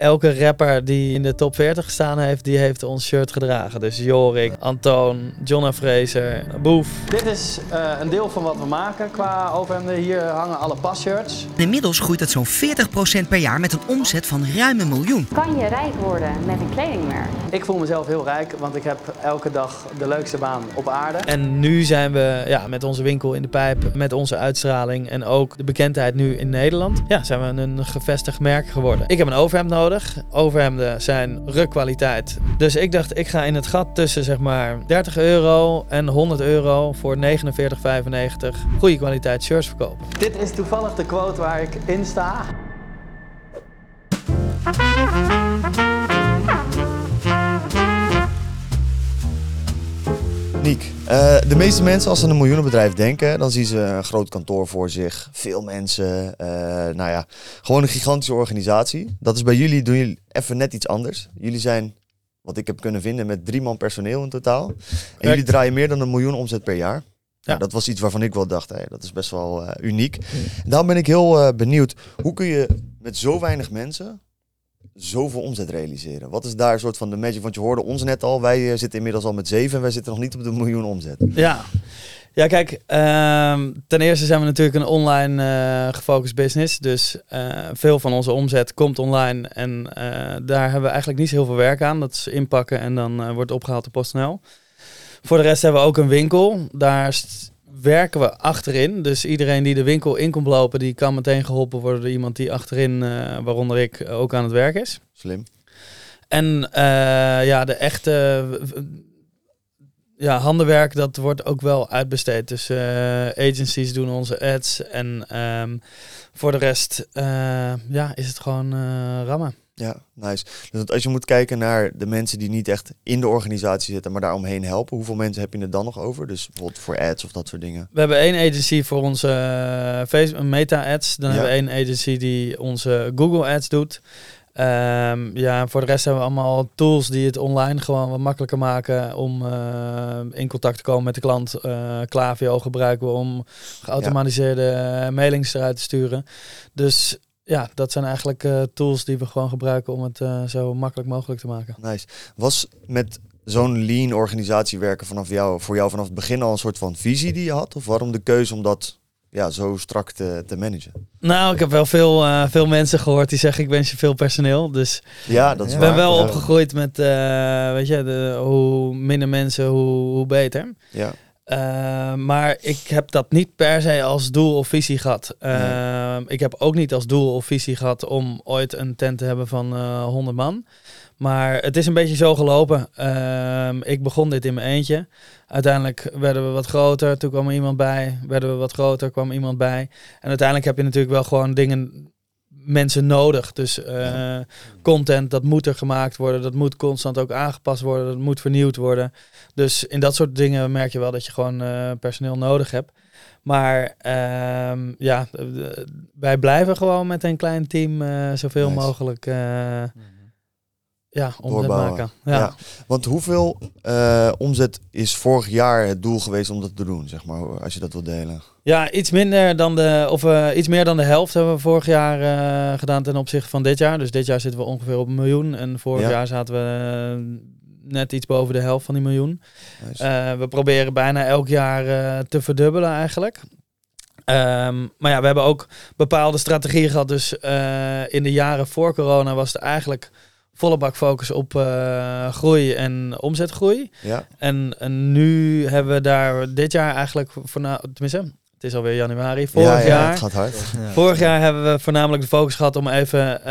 elke rapper die in de top 40 gestaan heeft, die heeft ons shirt gedragen. Dus Jorik, Antoon, John Fraser, Boef. Dit is uh, een deel van wat we maken qua overhemden. Hier hangen alle passhirts. Inmiddels groeit het zo'n 40% per jaar met een omzet van ruim een miljoen. Kan je rijk worden met een kledingmerk? Ik voel mezelf heel rijk, want ik heb elke dag de leukste baan op aarde. En nu zijn we ja, met onze winkel in de pijp, met onze uitstraling en ook de bekendheid nu in Nederland, ja, zijn we een gevestigd merk geworden. Ik heb een overhemd nodig nodig. Overhemden zijn rukkwaliteit. Dus ik dacht, ik ga in het gat tussen zeg maar 30 euro en 100 euro voor 49,95 goede kwaliteit shirts verkopen. Dit is toevallig de quote waar ik in sta. Niek, uh, de meeste mensen als ze aan een miljoenenbedrijf denken, dan zien ze een groot kantoor voor zich, veel mensen, uh, nou ja, gewoon een gigantische organisatie. Dat is bij jullie, doen jullie even net iets anders. Jullie zijn, wat ik heb kunnen vinden, met drie man personeel in totaal. En jullie draaien meer dan een miljoen omzet per jaar. Ja. dat was iets waarvan ik wel dacht, hey, dat is best wel uh, uniek. En daarom ben ik heel benieuwd, hoe kun je met zo weinig mensen zoveel omzet realiseren? Wat is daar een soort van de magic? Want je hoorde ons net al, wij eh, zitten inmiddels al met zeven en wij zitten nog niet op de miljoen omzet. Ja, ja kijk, ehm, ten eerste zijn we natuurlijk een online uh, gefocust business. Dus uh, veel van onze omzet komt online en daar hebben we eigenlijk niet zo heel veel werk aan. Dat is inpakken en dan wordt opgehaald op PostNL. Voor de rest hebben we ook een winkel. Daar werken we achterin. Dus iedereen die de winkel in komt lopen, die kan meteen geholpen worden door iemand die achterin, uh, waaronder ik, ook aan het werk is. Slim. En uh, ja, de echte ja, handenwerk, dat wordt ook wel uitbesteed. Dus uh, agencies doen onze ads. En um, voor de rest ja, is het gewoon rammen. Ja, nice. Dus als je moet kijken naar de mensen die niet echt in de organisatie zitten, maar daaromheen helpen, hoeveel mensen heb je er dan nog over? Dus bijvoorbeeld voor ads of dat soort dingen. We hebben één agency voor onze uh, Facebook meta ads. Dan hebben we één agency die onze Google ads doet. Um, ja, voor de rest hebben we allemaal tools die het online gewoon wat makkelijker maken om uh, in contact te komen met de klant. Uh, Klaviyo gebruiken we om geautomatiseerde ja. mailings eruit te sturen. Dus ja, dat zijn eigenlijk uh, tools die we gewoon gebruiken om het uh, zo makkelijk mogelijk te maken. Nice. Was met zo'n lean organisatie werken vanaf jou, voor jou vanaf het begin al een soort van visie die je had? Of waarom de keuze om dat ja, zo strak te, te managen? Nou, ik heb wel veel, uh, veel mensen gehoord die zeggen ik wens je veel personeel. Dus ja, dat is ik ben wel opgegroeid met, weet je, de, hoe minder mensen, hoe, hoe beter. Ja. Uh, maar ik heb dat niet per se als doel of visie gehad. Uh, Ik heb ook niet als doel of visie gehad om ooit een tent te hebben van uh, 100 man. Maar het is een beetje zo gelopen. ik begon dit in mijn eentje. Uiteindelijk werden we wat groter. Toen kwam er iemand bij. Werden we wat groter, kwam iemand bij. En uiteindelijk heb je natuurlijk wel gewoon dingen mensen nodig. Dus uh, content, dat moet er gemaakt worden. Dat moet constant ook aangepast worden. Dat moet vernieuwd worden. Dus in dat soort dingen merk je wel dat je gewoon uh, personeel nodig hebt. Maar uh, ja, wij blijven gewoon met een klein team zoveel nice. mogelijk ja, omzet maken. Ja. ja. Want hoeveel omzet is vorig jaar het doel geweest om dat te doen, zeg maar, als je dat wil delen? Ja, iets minder dan de, of uh, iets meer dan de helft hebben we vorig jaar uh, gedaan ten opzichte van dit jaar. Dus dit jaar zitten we ongeveer op een miljoen. En vorig ja. jaar zaten we net iets boven de helft van die miljoen. Nice. we proberen bijna elk jaar te verdubbelen eigenlijk. Um, maar ja, we hebben ook bepaalde strategieën gehad. Dus in de jaren voor corona was het eigenlijk volle bak focus op uh, groei en omzetgroei. Ja. En, en, nu hebben we daar dit jaar eigenlijk voor nou, tenminste, het is alweer januari. Vorig ja, ja, jaar. Het gaat hard. Vorig jaar hebben we voornamelijk de focus gehad om even uh,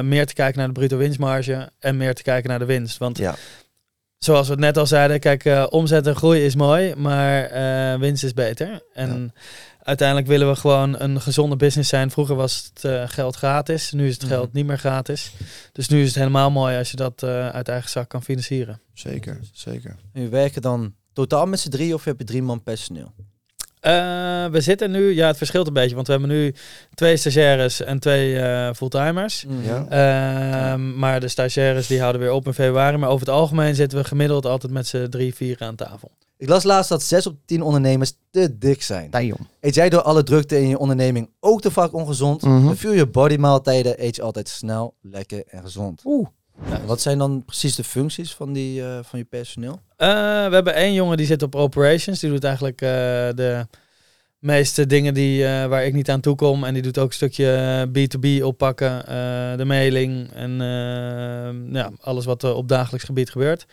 meer te kijken naar de bruto winstmarge en meer te kijken naar de winst. Want ja. zoals we het net al zeiden, kijk, uh, omzet en groei is mooi, maar winst is beter. En uiteindelijk willen we gewoon een gezonde business zijn. Vroeger was het uh, geld gratis, nu is het geld niet meer gratis. Dus nu is het helemaal mooi als je dat uh, uit eigen zak kan financieren. Zeker, zeker. En we werken dan totaal met z'n drie of heb je drie man personeel? Uh, we zitten nu, ja, het verschilt een beetje, want we hebben nu twee stagiaires en twee uh, fulltimers. Mm. Ja. Uh, maar de stagiaires die houden weer op in februari. Maar over het algemeen zitten we gemiddeld altijd met z'n drie, vier aan tafel. Ik las laatst dat 6 op 10 ondernemers te dik zijn. Damn. Eet jij door alle drukte in je onderneming ook te vaak ongezond? Dan vul je bodymaaltijden, eet je altijd snel, lekker en gezond. Oeh. En wat zijn dan precies de functies van, die, eh, van je personeel? Eh, we hebben één jongen die zit op operations. Die doet eigenlijk eh, de meeste dingen die, eh, waar ik niet aan toe kom. En die doet ook een stukje eh, B2B oppakken. eh, de mailing en eh, ja, alles wat er op dagelijks gebied gebeurt.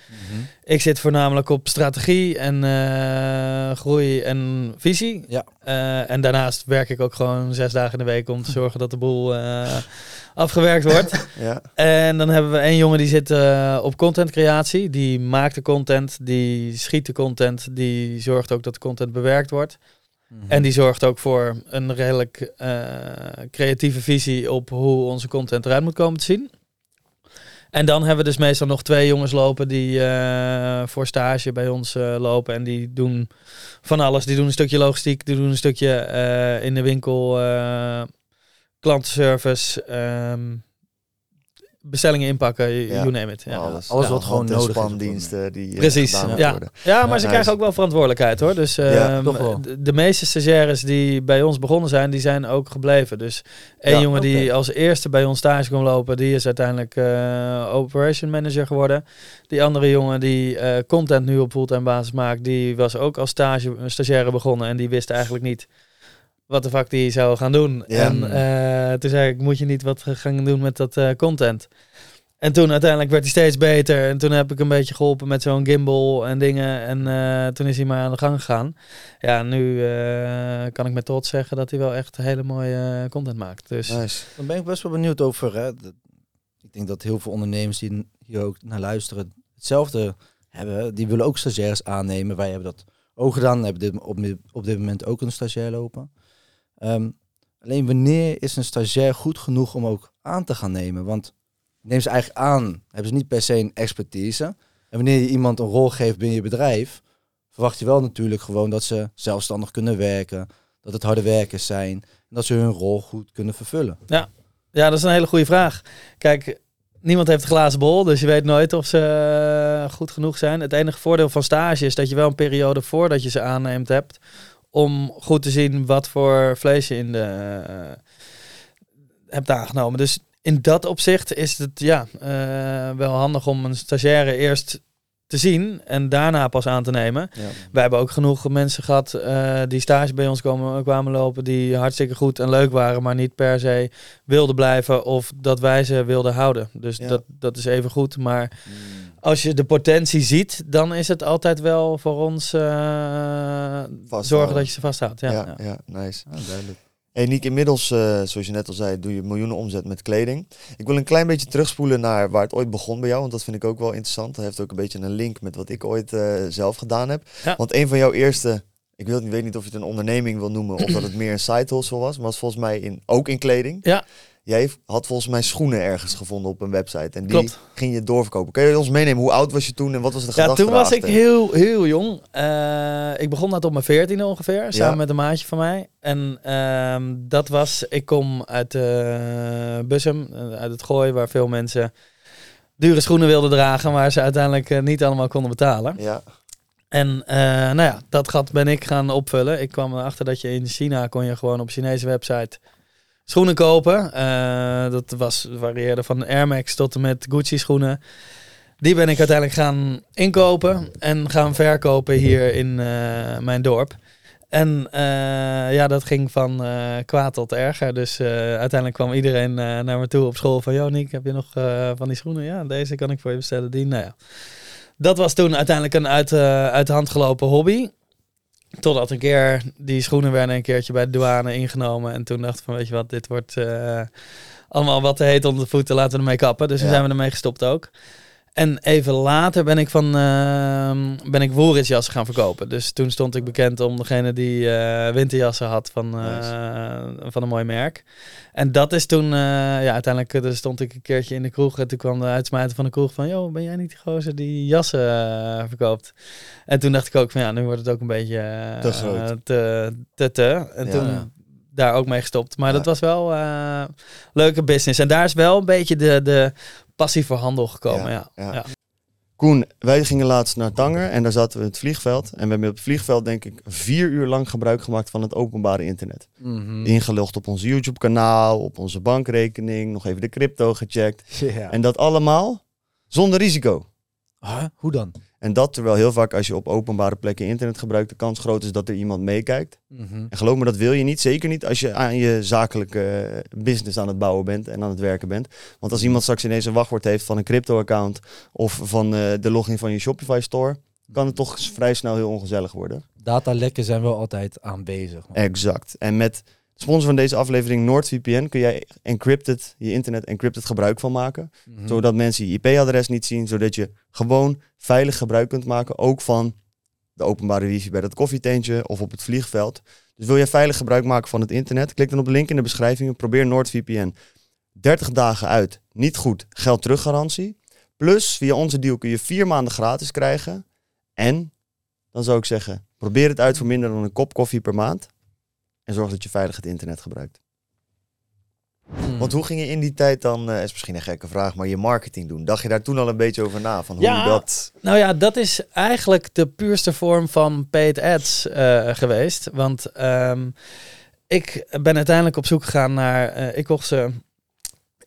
Ik zit voornamelijk op strategie en eh, groei en visie. Ja. Eh, en daarnaast werk ik ook gewoon zes dagen in de week om te zorgen dat de boel eh, afgewerkt wordt. Ja. En dan hebben we één jongen die zit eh, op contentcreatie. Die maakt de content, die schiet de content, die zorgt ook dat de content bewerkt wordt. Mhm. En die zorgt ook voor een redelijk eh, creatieve visie op hoe onze content eruit moet komen te zien. En dan hebben we dus meestal nog twee jongens lopen die eh, voor stage bij ons eh, lopen. En die doen van alles. Die doen een stukje logistiek, die doen een stukje in de winkel klantenservice, ehm, bestellingen inpakken, you name it. Ja. Alles. Alles Ja, wat gewoon nodig is spandiensten die eh, Precies, gedaan ja. worden. Ja, maar Ja, ze nice. krijgen ook wel verantwoordelijkheid hoor. Dus Ja, toch wel. de, de meeste stagiaires die bij ons begonnen zijn, die zijn ook gebleven. Dus één Ja, jongen die als eerste bij ons stage kon lopen, die is uiteindelijk eh, operation manager geworden. Die andere jongen die eh, content nu op fulltime basis maakt, die was ook als stage, stagiaire begonnen en die wist eigenlijk niet wat de fuck die zou gaan doen. Ja. En eh, toen zei ik, moet je niet wat gaan doen met dat eh, content? En toen uiteindelijk werd hij steeds beter. En toen heb ik een beetje geholpen met zo'n gimbal en dingen. En eh, toen is hij maar aan de gang gegaan. Ja, nu eh, kan ik met trots zeggen dat hij wel echt hele mooie eh, content maakt. Dus Nice. Dan ben ik best wel benieuwd over. Hè, ik denk dat heel veel ondernemers die hier ook naar luisteren hetzelfde hebben. Die willen ook stagiaires aannemen. Wij hebben dat ook gedaan. Hebben dit, op, op dit moment ook een stagiair lopen. Ehm, alleen wanneer is een stagiair goed genoeg om ook aan te gaan nemen? Want neem ze eigenlijk aan, hebben ze niet per se een expertise. En wanneer je iemand een rol geeft binnen je bedrijf, verwacht je wel natuurlijk gewoon dat ze zelfstandig kunnen werken. Dat het harde werkers zijn. En dat ze hun rol goed kunnen vervullen. ja, dat is een hele goede vraag. Kijk, niemand heeft een glazen bol, dus je weet nooit of ze eh, goed genoeg zijn. Het enige voordeel van stage is dat je wel een periode voordat je ze aanneemt hebt om goed te zien wat voor vlees je in de eh, hebt aangenomen. Dus in dat opzicht is het ja eh, wel handig om een stagiaire eerst te zien en daarna pas aan te nemen. Ja. Wij hebben ook genoeg mensen gehad eh, die stage bij ons komen, kwamen lopen, die hartstikke goed en leuk waren, maar niet per se wilden blijven of dat wij ze wilden houden. Dus Ja. dat, dat is even goed. Maar als je de potentie ziet, dan is het altijd wel voor ons eh, zorgen dat je ze vasthoudt. Ja, Ja, ja. ja. nice. duidelijk. Hey Niek, inmiddels, eh, zoals je net al zei, doe je miljoenen omzet met kleding. Ik wil een klein beetje terugspoelen naar waar het ooit begon bij jou, want dat vind ik ook wel interessant. Dat heeft ook een beetje een link met wat ik ooit eh, zelf gedaan heb. Ja. Want een van jouw eerste, ik wil, weet niet of je het een onderneming wil noemen of dat het meer een side hustle was, maar was volgens mij in, ook in kleding. Ja. Jij had volgens mij schoenen ergens gevonden op een website en die Klopt. ging je doorverkopen. Kun je ons meenemen, hoe oud was je toen en wat was de Ja, gedachte toen was ik heel, heel jong. Eh, ik begon dat op mijn veertiende ongeveer, samen Ja. met een maatje van mij. En ehm, dat was, ik kom uit uh, Bussum, eh, uit het Gooi, waar veel mensen dure schoenen wilden dragen, maar ze uiteindelijk eh, niet allemaal konden betalen. Ja, En eh, nou ja, dat gat ben ik gaan opvullen. Ik kwam erachter dat je in China kon je gewoon op Chinese website schoenen kopen. Eh, dat was varieerde van Air Max tot en met Gucci schoenen. Die ben ik uiteindelijk gaan inkopen en gaan verkopen hier in eh, mijn dorp. En ja, dat ging van kwaad tot erger. Dus uiteindelijk kwam iedereen naar me toe op school van... Joh heb je nog van die schoenen? Ja, deze kan ik voor je bestellen. Die, nou ja. Dat was toen uiteindelijk een uit, eh, uit de hand gelopen hobby. Totdat een keer die schoenen werden een keertje bij de douane ingenomen. En toen dacht ik van, weet je wat, dit wordt eh, allemaal wat te heet onder de voeten. Laten we ermee kappen. Dus toen Ja. zijn we ermee gestopt ook. En even later ben ik van uh, ben ik woolritsjassen gaan verkopen. Dus toen stond ik bekend om degene die uh, winterjassen had van, uh, nice. van een mooi merk. En dat is toen, uh, ja, uiteindelijk uh, stond ik een keertje in de kroeg en toen kwam de uitsmijter van de kroeg van, joh, ben jij niet die gozer die jassen verkoopt? En toen dacht ik ook van, ja, nu wordt het ook een beetje te. Te, te, te. En ja. toen daar ook mee gestopt. Maar ja. dat was wel uh, leuke business. En daar is wel een beetje de, de passie voor handel gekomen, ja. ja. ja. Koen, wij gingen laatst naar Tanger en daar zaten we in het vliegveld. En we hebben op het vliegveld denk ik vier uur lang gebruik gemaakt van het openbare internet. Mhm. Ingelogd op ons YouTube kanaal, op onze bankrekening, nog even de crypto gecheckt. Ja. En dat allemaal zonder risico. Huh? Hoe dan? En dat terwijl heel vaak als je op openbare plekken internet gebruikt, de kans groot is dat er iemand meekijkt. Mhm. En geloof me, dat wil je niet. Zeker niet als je aan je zakelijke business aan het bouwen bent en aan het werken bent. Want als iemand straks ineens een wachtwoord heeft van een crypto-account of van eh, de login van je Shopify store, kan het toch vrij snel heel ongezellig worden. Datalekken zijn wel altijd aanwezig. man. Exact. En met sponsor van deze aflevering, NordVPN, kun jij encrypted, je internet encrypted gebruik van maken. Mhm. Zodat mensen je IP-adres niet zien, zodat je gewoon veilig gebruik kunt maken, ook van de openbare wifi bij dat koffietentje of op het vliegveld. Dus wil jij veilig gebruik maken van het internet, klik dan op de link in de beschrijving en probeer NordVPN. 30 dagen uit, niet goed, geld teruggarantie. Plus, via onze deal kun je vier maanden gratis krijgen. En, dan zou ik zeggen, probeer het uit voor minder dan een kop koffie per maand. En zorg dat je veilig het internet gebruikt. Mhm. Want hoe ging je in die tijd dan, eh is misschien een gekke vraag, maar je marketing doen? Dacht je daar toen al een beetje over na? Van hoe Ja. dat... Nou ja, dat is eigenlijk de puurste vorm van paid ads eh, geweest. Want ehm, ik ben uiteindelijk op zoek gegaan naar... eh, ik kocht ze...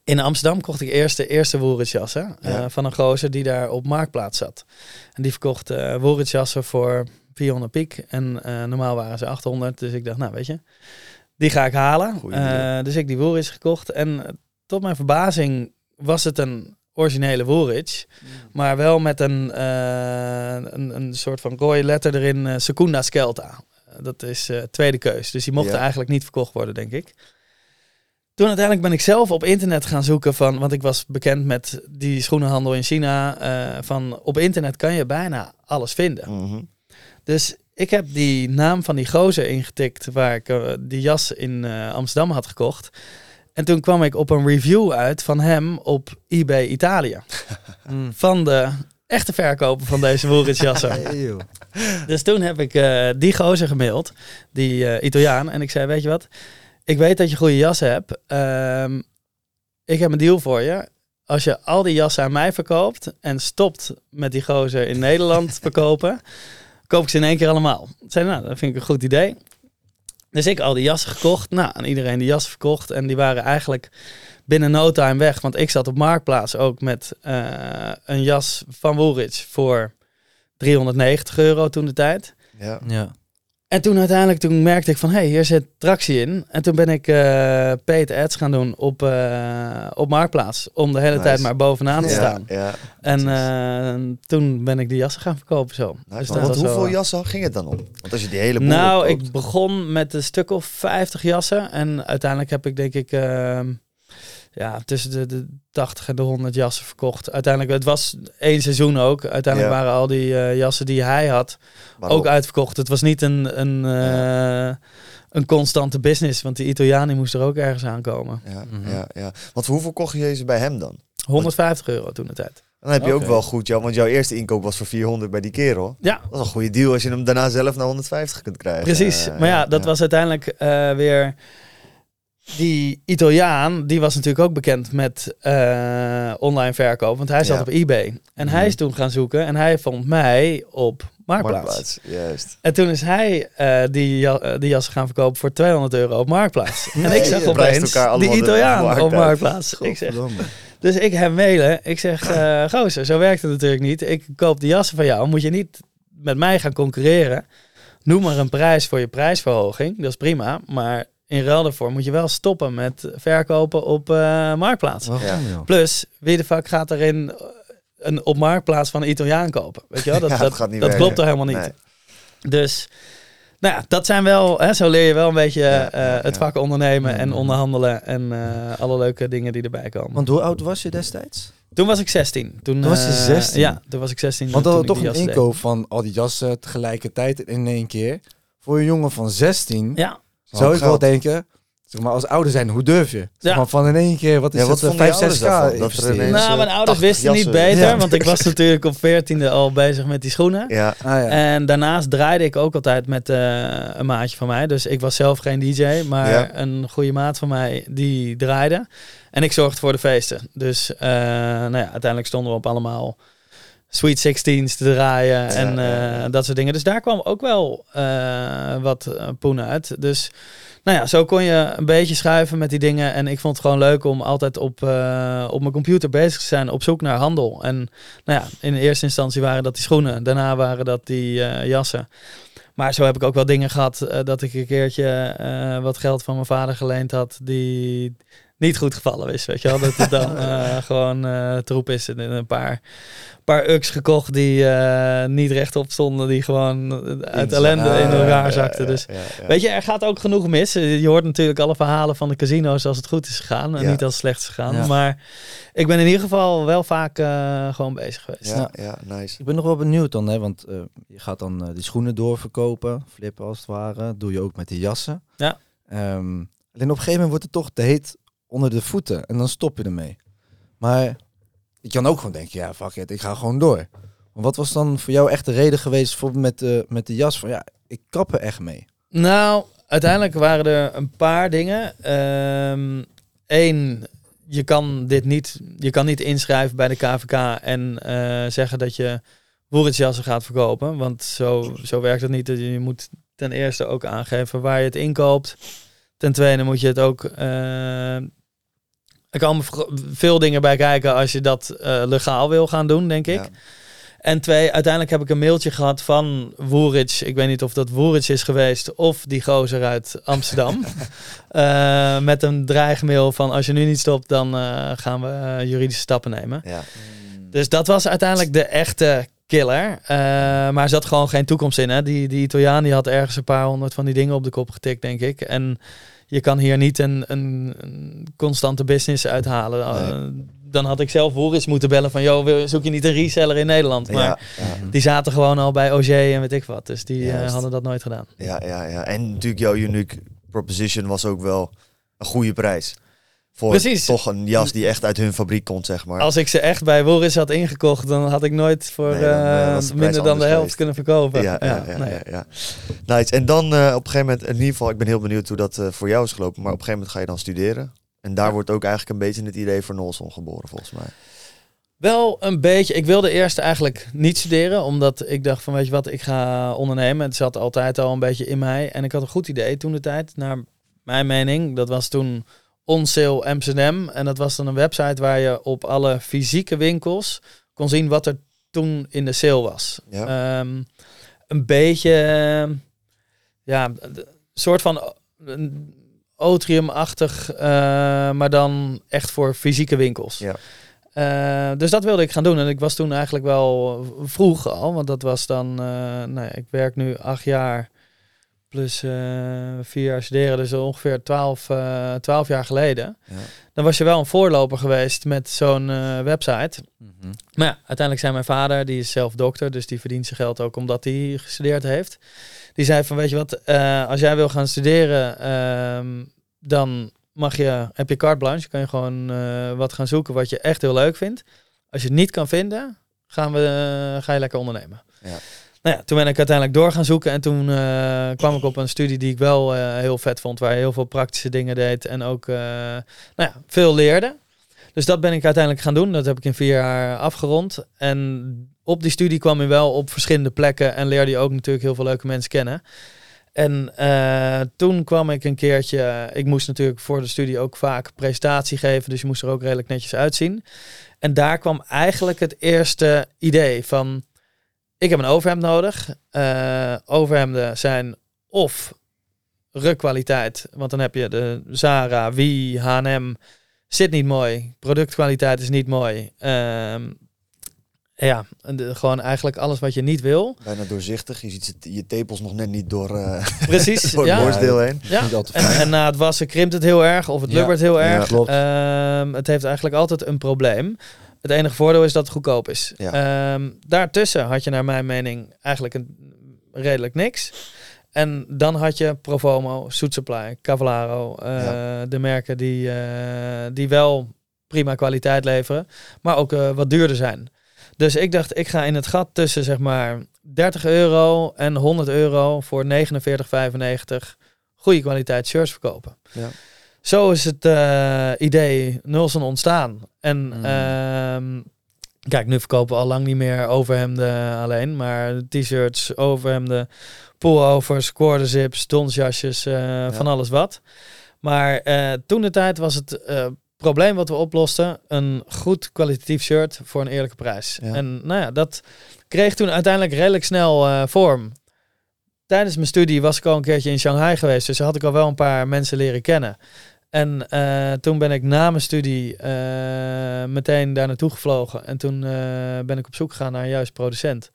In Amsterdam kocht ik eerst de eerste Woeritsjassen Ja. van een gozer die daar op Marktplaats zat. En die verkocht Woeritsjassen voor 400 piek. En eh, normaal waren ze 800. Dus ik dacht, nou weet je, die ga ik halen. Eh, dus ik die Woerits gekocht. En eh, tot mijn verbazing was het een originele Woerits. Maar wel met een, een, een soort van rode letter erin, Secunda Skelta. Dat is tweede keus. Dus die mocht Ja. eigenlijk niet verkocht worden, denk ik. Toen uiteindelijk ben ik zelf op internet gaan zoeken van, want ik was bekend met die schoenenhandel in China. van op internet kan je bijna alles vinden. Mhm. Dus ik heb die naam van die gozer ingetikt waar ik eh, die jas in eh, Amsterdam had gekocht. En toen kwam ik op een review uit van hem op eBay Italië. Mm. Van de echte verkoper van deze Woeritsjassen. Dus toen heb ik eh, die gozer gemaild, die Italiaan. En ik zei, weet je wat, ik weet dat je goede jassen hebt. Ehm, ik heb een deal voor je. Als je al die jassen aan mij verkoopt en stopt met die gozer in Nederland verkopen, koop ik ze in één keer allemaal. Zei, nou, dat vind ik een goed idee. Dus ik al die jassen gekocht. Nou, aan iedereen die jassen verkocht. En die waren eigenlijk binnen no time weg. Want ik zat op Marktplaats ook met eh, een jas van Woolrich voor 390 euro toen de tijd. Ja. Ja. En toen uiteindelijk toen merkte ik van, hé, hey, hier zit tractie in. En toen ben ik eh paid ads gaan doen op, eh, op Marktplaats. Om de hele Nice. tijd maar bovenaan te staan. ja. En eh, toen ben ik die jassen gaan verkopen zo. Nice, Dus Want hoeveel jassen ging het dan om? Want als je die hele boel Nou, opkoopt- ik begon met een stuk of 50 jassen. En uiteindelijk heb ik denk ik ja, tussen de, de 80 en de 100 jassen verkocht. Uiteindelijk, het was één seizoen ook. Uiteindelijk Ja. waren al die eh, jassen die hij had ook uitverkocht. Het was niet een, een, eh, een constante business. Want die Italiaan die moest er ook ergens aankomen. Ja, Mhm. ja, ja. Want voor hoeveel kocht je ze bij hem dan? 150 euro toen de tijd. Dan heb je ook wel goed, ja, want jouw eerste inkoop was voor 400 bij die kerel. Ja, Dat is een goede deal als je hem daarna zelf naar 150 kunt krijgen. Precies. Maar ja, dat was uiteindelijk eh, weer. Die Italiaan, die was natuurlijk ook bekend met eh, online verkoop. Want hij zat Ja. op eBay. En hij is toen gaan zoeken en hij vond mij op Marktplaats. Marktplaats. Juist. En toen is hij eh, die, ja, eh, die jassen gaan verkopen voor 200 euro op Marktplaats. en ik zag opeens die de Italiaan markt op. Marktplaats. Ik zeg, dus ik hem mailen. Ik zeg, eh gozer, zo werkt het natuurlijk niet. Ik koop die jassen van jou. Moet je niet met mij gaan concurreren. Noem maar een prijs voor je prijsverhoging. Dat is prima. Maar in ruil daarvoor moet je wel stoppen met verkopen op eh, Marktplaats. Ja. Plus, wie de fuck gaat erin een op Marktplaats van een Italiaan kopen? Weet je wel? Dat, Ja, dat, dat gaat niet dat werken. klopt toch helemaal niet? Nee. Dus, nou ja, dat zijn wel, hè, zo leer je wel een beetje Ja, eh, het ja. vak ondernemen en onderhandelen en eh, alle leuke dingen die erbij komen. Want hoe oud was je destijds? Toen was ik 16. Toen, Toen was je eh, 16? Ja, toen was ik 16. Want ik toch een deed. inkoop van al die jassen tegelijkertijd in één keer. Voor een jongen van 16 Ja, zou Hoop ik wel denken, zeg maar als ouder zijn, hoe durf je? Zeg Ja. maar van in één keer, wat is Ja, wat het, vonden je 5, ouders 6k daarvan? Dat er investeren? ineens- nou, eh, mijn ouders 80 wisten niet beter, Ja. want ik was natuurlijk op 14e al bezig met die schoenen. Ja, Ah, ja. En daarnaast draaide ik ook altijd met eh, een maatje van mij. Dus ik was zelf geen DJ, maar Ja. een goede maat van mij die draaide. En ik zorgde voor de feesten. Dus eh, nou ja, uiteindelijk stonden we op allemaal Sweet Sixteens te draaien en ja, eh, dat soort dingen. Dus daar kwam ook wel eh, wat eh, poen uit. Dus nou ja, zo kon je een beetje schuiven met die dingen. En ik vond het gewoon leuk om altijd op, op mijn computer bezig te zijn op zoek naar handel. En nou ja, in eerste instantie waren dat die schoenen. Daarna waren dat die jassen. Maar zo heb ik ook wel dingen gehad eh, dat ik een keertje wat geld van mijn vader geleend had die niet goed gevallen is. Weet je wel, dat het dan eh, gewoon eh, troep is en een paar, paar uks gekocht die eh, niet rechtop stonden, die gewoon uit ellende in elkaar zakten. Dus Weet je, er gaat ook genoeg mis. Je hoort natuurlijk alle verhalen van de casino's als het goed is gegaan en Ja. niet als het slecht is gegaan. Ja. Maar ik ben in ieder geval wel vaak eh, gewoon bezig geweest. Ja, ja, nice. Ik ben nog wel benieuwd dan, hè, want eh, je gaat dan die schoenen doorverkopen, flippen als het ware. Doe je ook met die jassen. Ja. Ehm, alleen op een gegeven moment wordt het toch te heet onder de voeten en dan stop je ermee. Maar je kan ook gewoon denken, ja, fuck it, ik ga gewoon door. Wat was dan voor jou echt de reden geweest, bijvoorbeeld met de, met de jas, van ja, ik kap er echt mee. Nou, uiteindelijk waren er een paar dingen. Eén, je kan dit niet, je kan niet inschrijven bij de KVK en eh, zeggen dat je boerenjassen gaat verkopen. Want zo, zo werkt het niet. Je moet ten eerste ook aangeven waar je het inkoopt. Ten tweede moet je het ook. eh, er komen v- veel dingen bij kijken als je dat eh, legaal wil gaan doen, denk ik. Ja. En twee, uiteindelijk heb ik een mailtje gehad van Woerits. Ik weet niet of dat Woerits is geweest of die gozer uit Amsterdam. Eh, met een dreigmail van als je nu niet stopt, dan eh, gaan we juridische stappen nemen. Ja. Dus dat was uiteindelijk de echte killer. Maar er zat gewoon geen toekomst in. Hè? Die, die Italiaan die had ergens een paar honderd van die dingen op de kop getikt, denk ik. En je kan hier niet een, een, een constante business uithalen. Eh, dan had ik zelf Woerits moeten bellen van... joh, zoek je niet een reseller in Nederland? Maar Ja, ja, die zaten gewoon al bij OG en weet ik wat. Dus die eh, hadden dat nooit gedaan. ja, ja, ja. En natuurlijk jouw unique proposition was ook wel een goede prijs. Voor Precies. toch een jas die echt uit hun fabriek komt, zeg maar. Als ik ze echt bij Woris had ingekocht, dan had ik nooit voor Nee, dan, eh, eh, minder dan de helft geweest. kunnen verkopen. Ja, ja, ja, nee. ja. Nice. En dan eh, op een gegeven moment, in ieder geval, ik ben heel benieuwd hoe dat voor jou is gelopen. Maar op een gegeven moment ga je dan studeren. En daar wordt ook eigenlijk een beetje het idee voor Nolson geboren, volgens mij. Wel een beetje. Ik wilde eerst eigenlijk niet studeren, omdat ik dacht van weet je wat, ik ga ondernemen. Het zat altijd al een beetje in mij. En ik had een goed idee toen de tijd, naar mijn mening. Dat was toen Onsale Amsterdam. En dat was dan een website waar je op alle fysieke winkels kon zien wat er toen in de sale was. Ja. Ehm, een beetje, eh, ja, een soort van eh, een Otrium-achtig, eh, maar dan echt voor fysieke winkels. Ja. Eh, dus dat wilde ik gaan doen. En ik was toen eigenlijk wel vroeg al, want dat was dan, eh, nou ja, ik werk nu acht jaar plus eh, vier jaar studeren, dus ongeveer twaalf, eh, twaalf jaar geleden. Ja. Dan was je wel een voorloper geweest met zo'n eh, website. Maar ja, uiteindelijk zei mijn vader, die is zelf dokter, dus die verdient zijn geld ook omdat hij gestudeerd heeft. Die zei van, weet je wat, eh, als jij wil gaan studeren, ehm, dan mag je, heb je carte blanche, kan je gewoon eh, wat gaan zoeken wat je echt heel leuk vindt. Als je het niet kan vinden, gaan we, eh, ga je lekker ondernemen. Ja. Nou toen ben ik uiteindelijk door gaan zoeken en toen eh, kwam ik op een studie die ik wel eh, heel vet vond, waar je heel veel praktische dingen deed en ook eh, nou ja, veel leerde. Dus dat ben ik uiteindelijk gaan doen. Dat heb ik in vier jaar afgerond. En op die studie kwam je wel op verschillende plekken en leerde je ook natuurlijk heel veel leuke mensen kennen. En toen kwam ik een keertje, ik moest natuurlijk voor de studie ook vaak presentatie geven, dus je moest er ook redelijk netjes uitzien. En daar kwam eigenlijk het eerste idee van, ik heb een overhemd nodig. Eh, overhemden zijn of rukkwaliteit, want dan heb je de Zara, Wie, H&M, zit niet mooi, productkwaliteit is niet mooi. Ehm, ja, de- gewoon eigenlijk alles wat je niet wil. Bijna doorzichtig. Je ziet je tepels nog net niet door, eh Precies, door het ja. borstdeel heen. Ja. En, na het wassen krimpt het heel erg of het Ja. lubbert heel Ja, erg. klopt. Ehm, het heeft eigenlijk altijd een probleem. Het enige voordeel is dat het goedkoop is. Ja. Ehm, daartussen had je naar mijn mening eigenlijk een, redelijk niks. En dan had je Provomo, Soet Supply, Cavallaro. eh, Ja. De merken die, eh, die wel prima kwaliteit leveren, maar ook eh, wat duurder zijn. Dus ik dacht, ik ga in het gat tussen zeg maar 30 euro en 100 euro voor 49,95 goede kwaliteit shirts verkopen. Ja. Zo is het eh, idee Nulson ontstaan. En Mm. ehm, Kijk, nu verkopen we al lang niet meer overhemden alleen, maar t-shirts, overhemden, pullovers, quarterzips, donsjasjes, eh, van alles wat. Maar eh, toen de tijd was het probleem wat we oplosten een goed kwalitatief shirt voor een eerlijke prijs. Ja. En nou ja, dat kreeg toen uiteindelijk redelijk snel vorm. Tijdens mijn studie was ik al een keertje in Shanghai geweest, dus had ik al wel een paar mensen leren kennen. En eh, toen ben ik na mijn studie eh, meteen daar naartoe gevlogen. En toen eh, ben ik op zoek gegaan naar juist producent.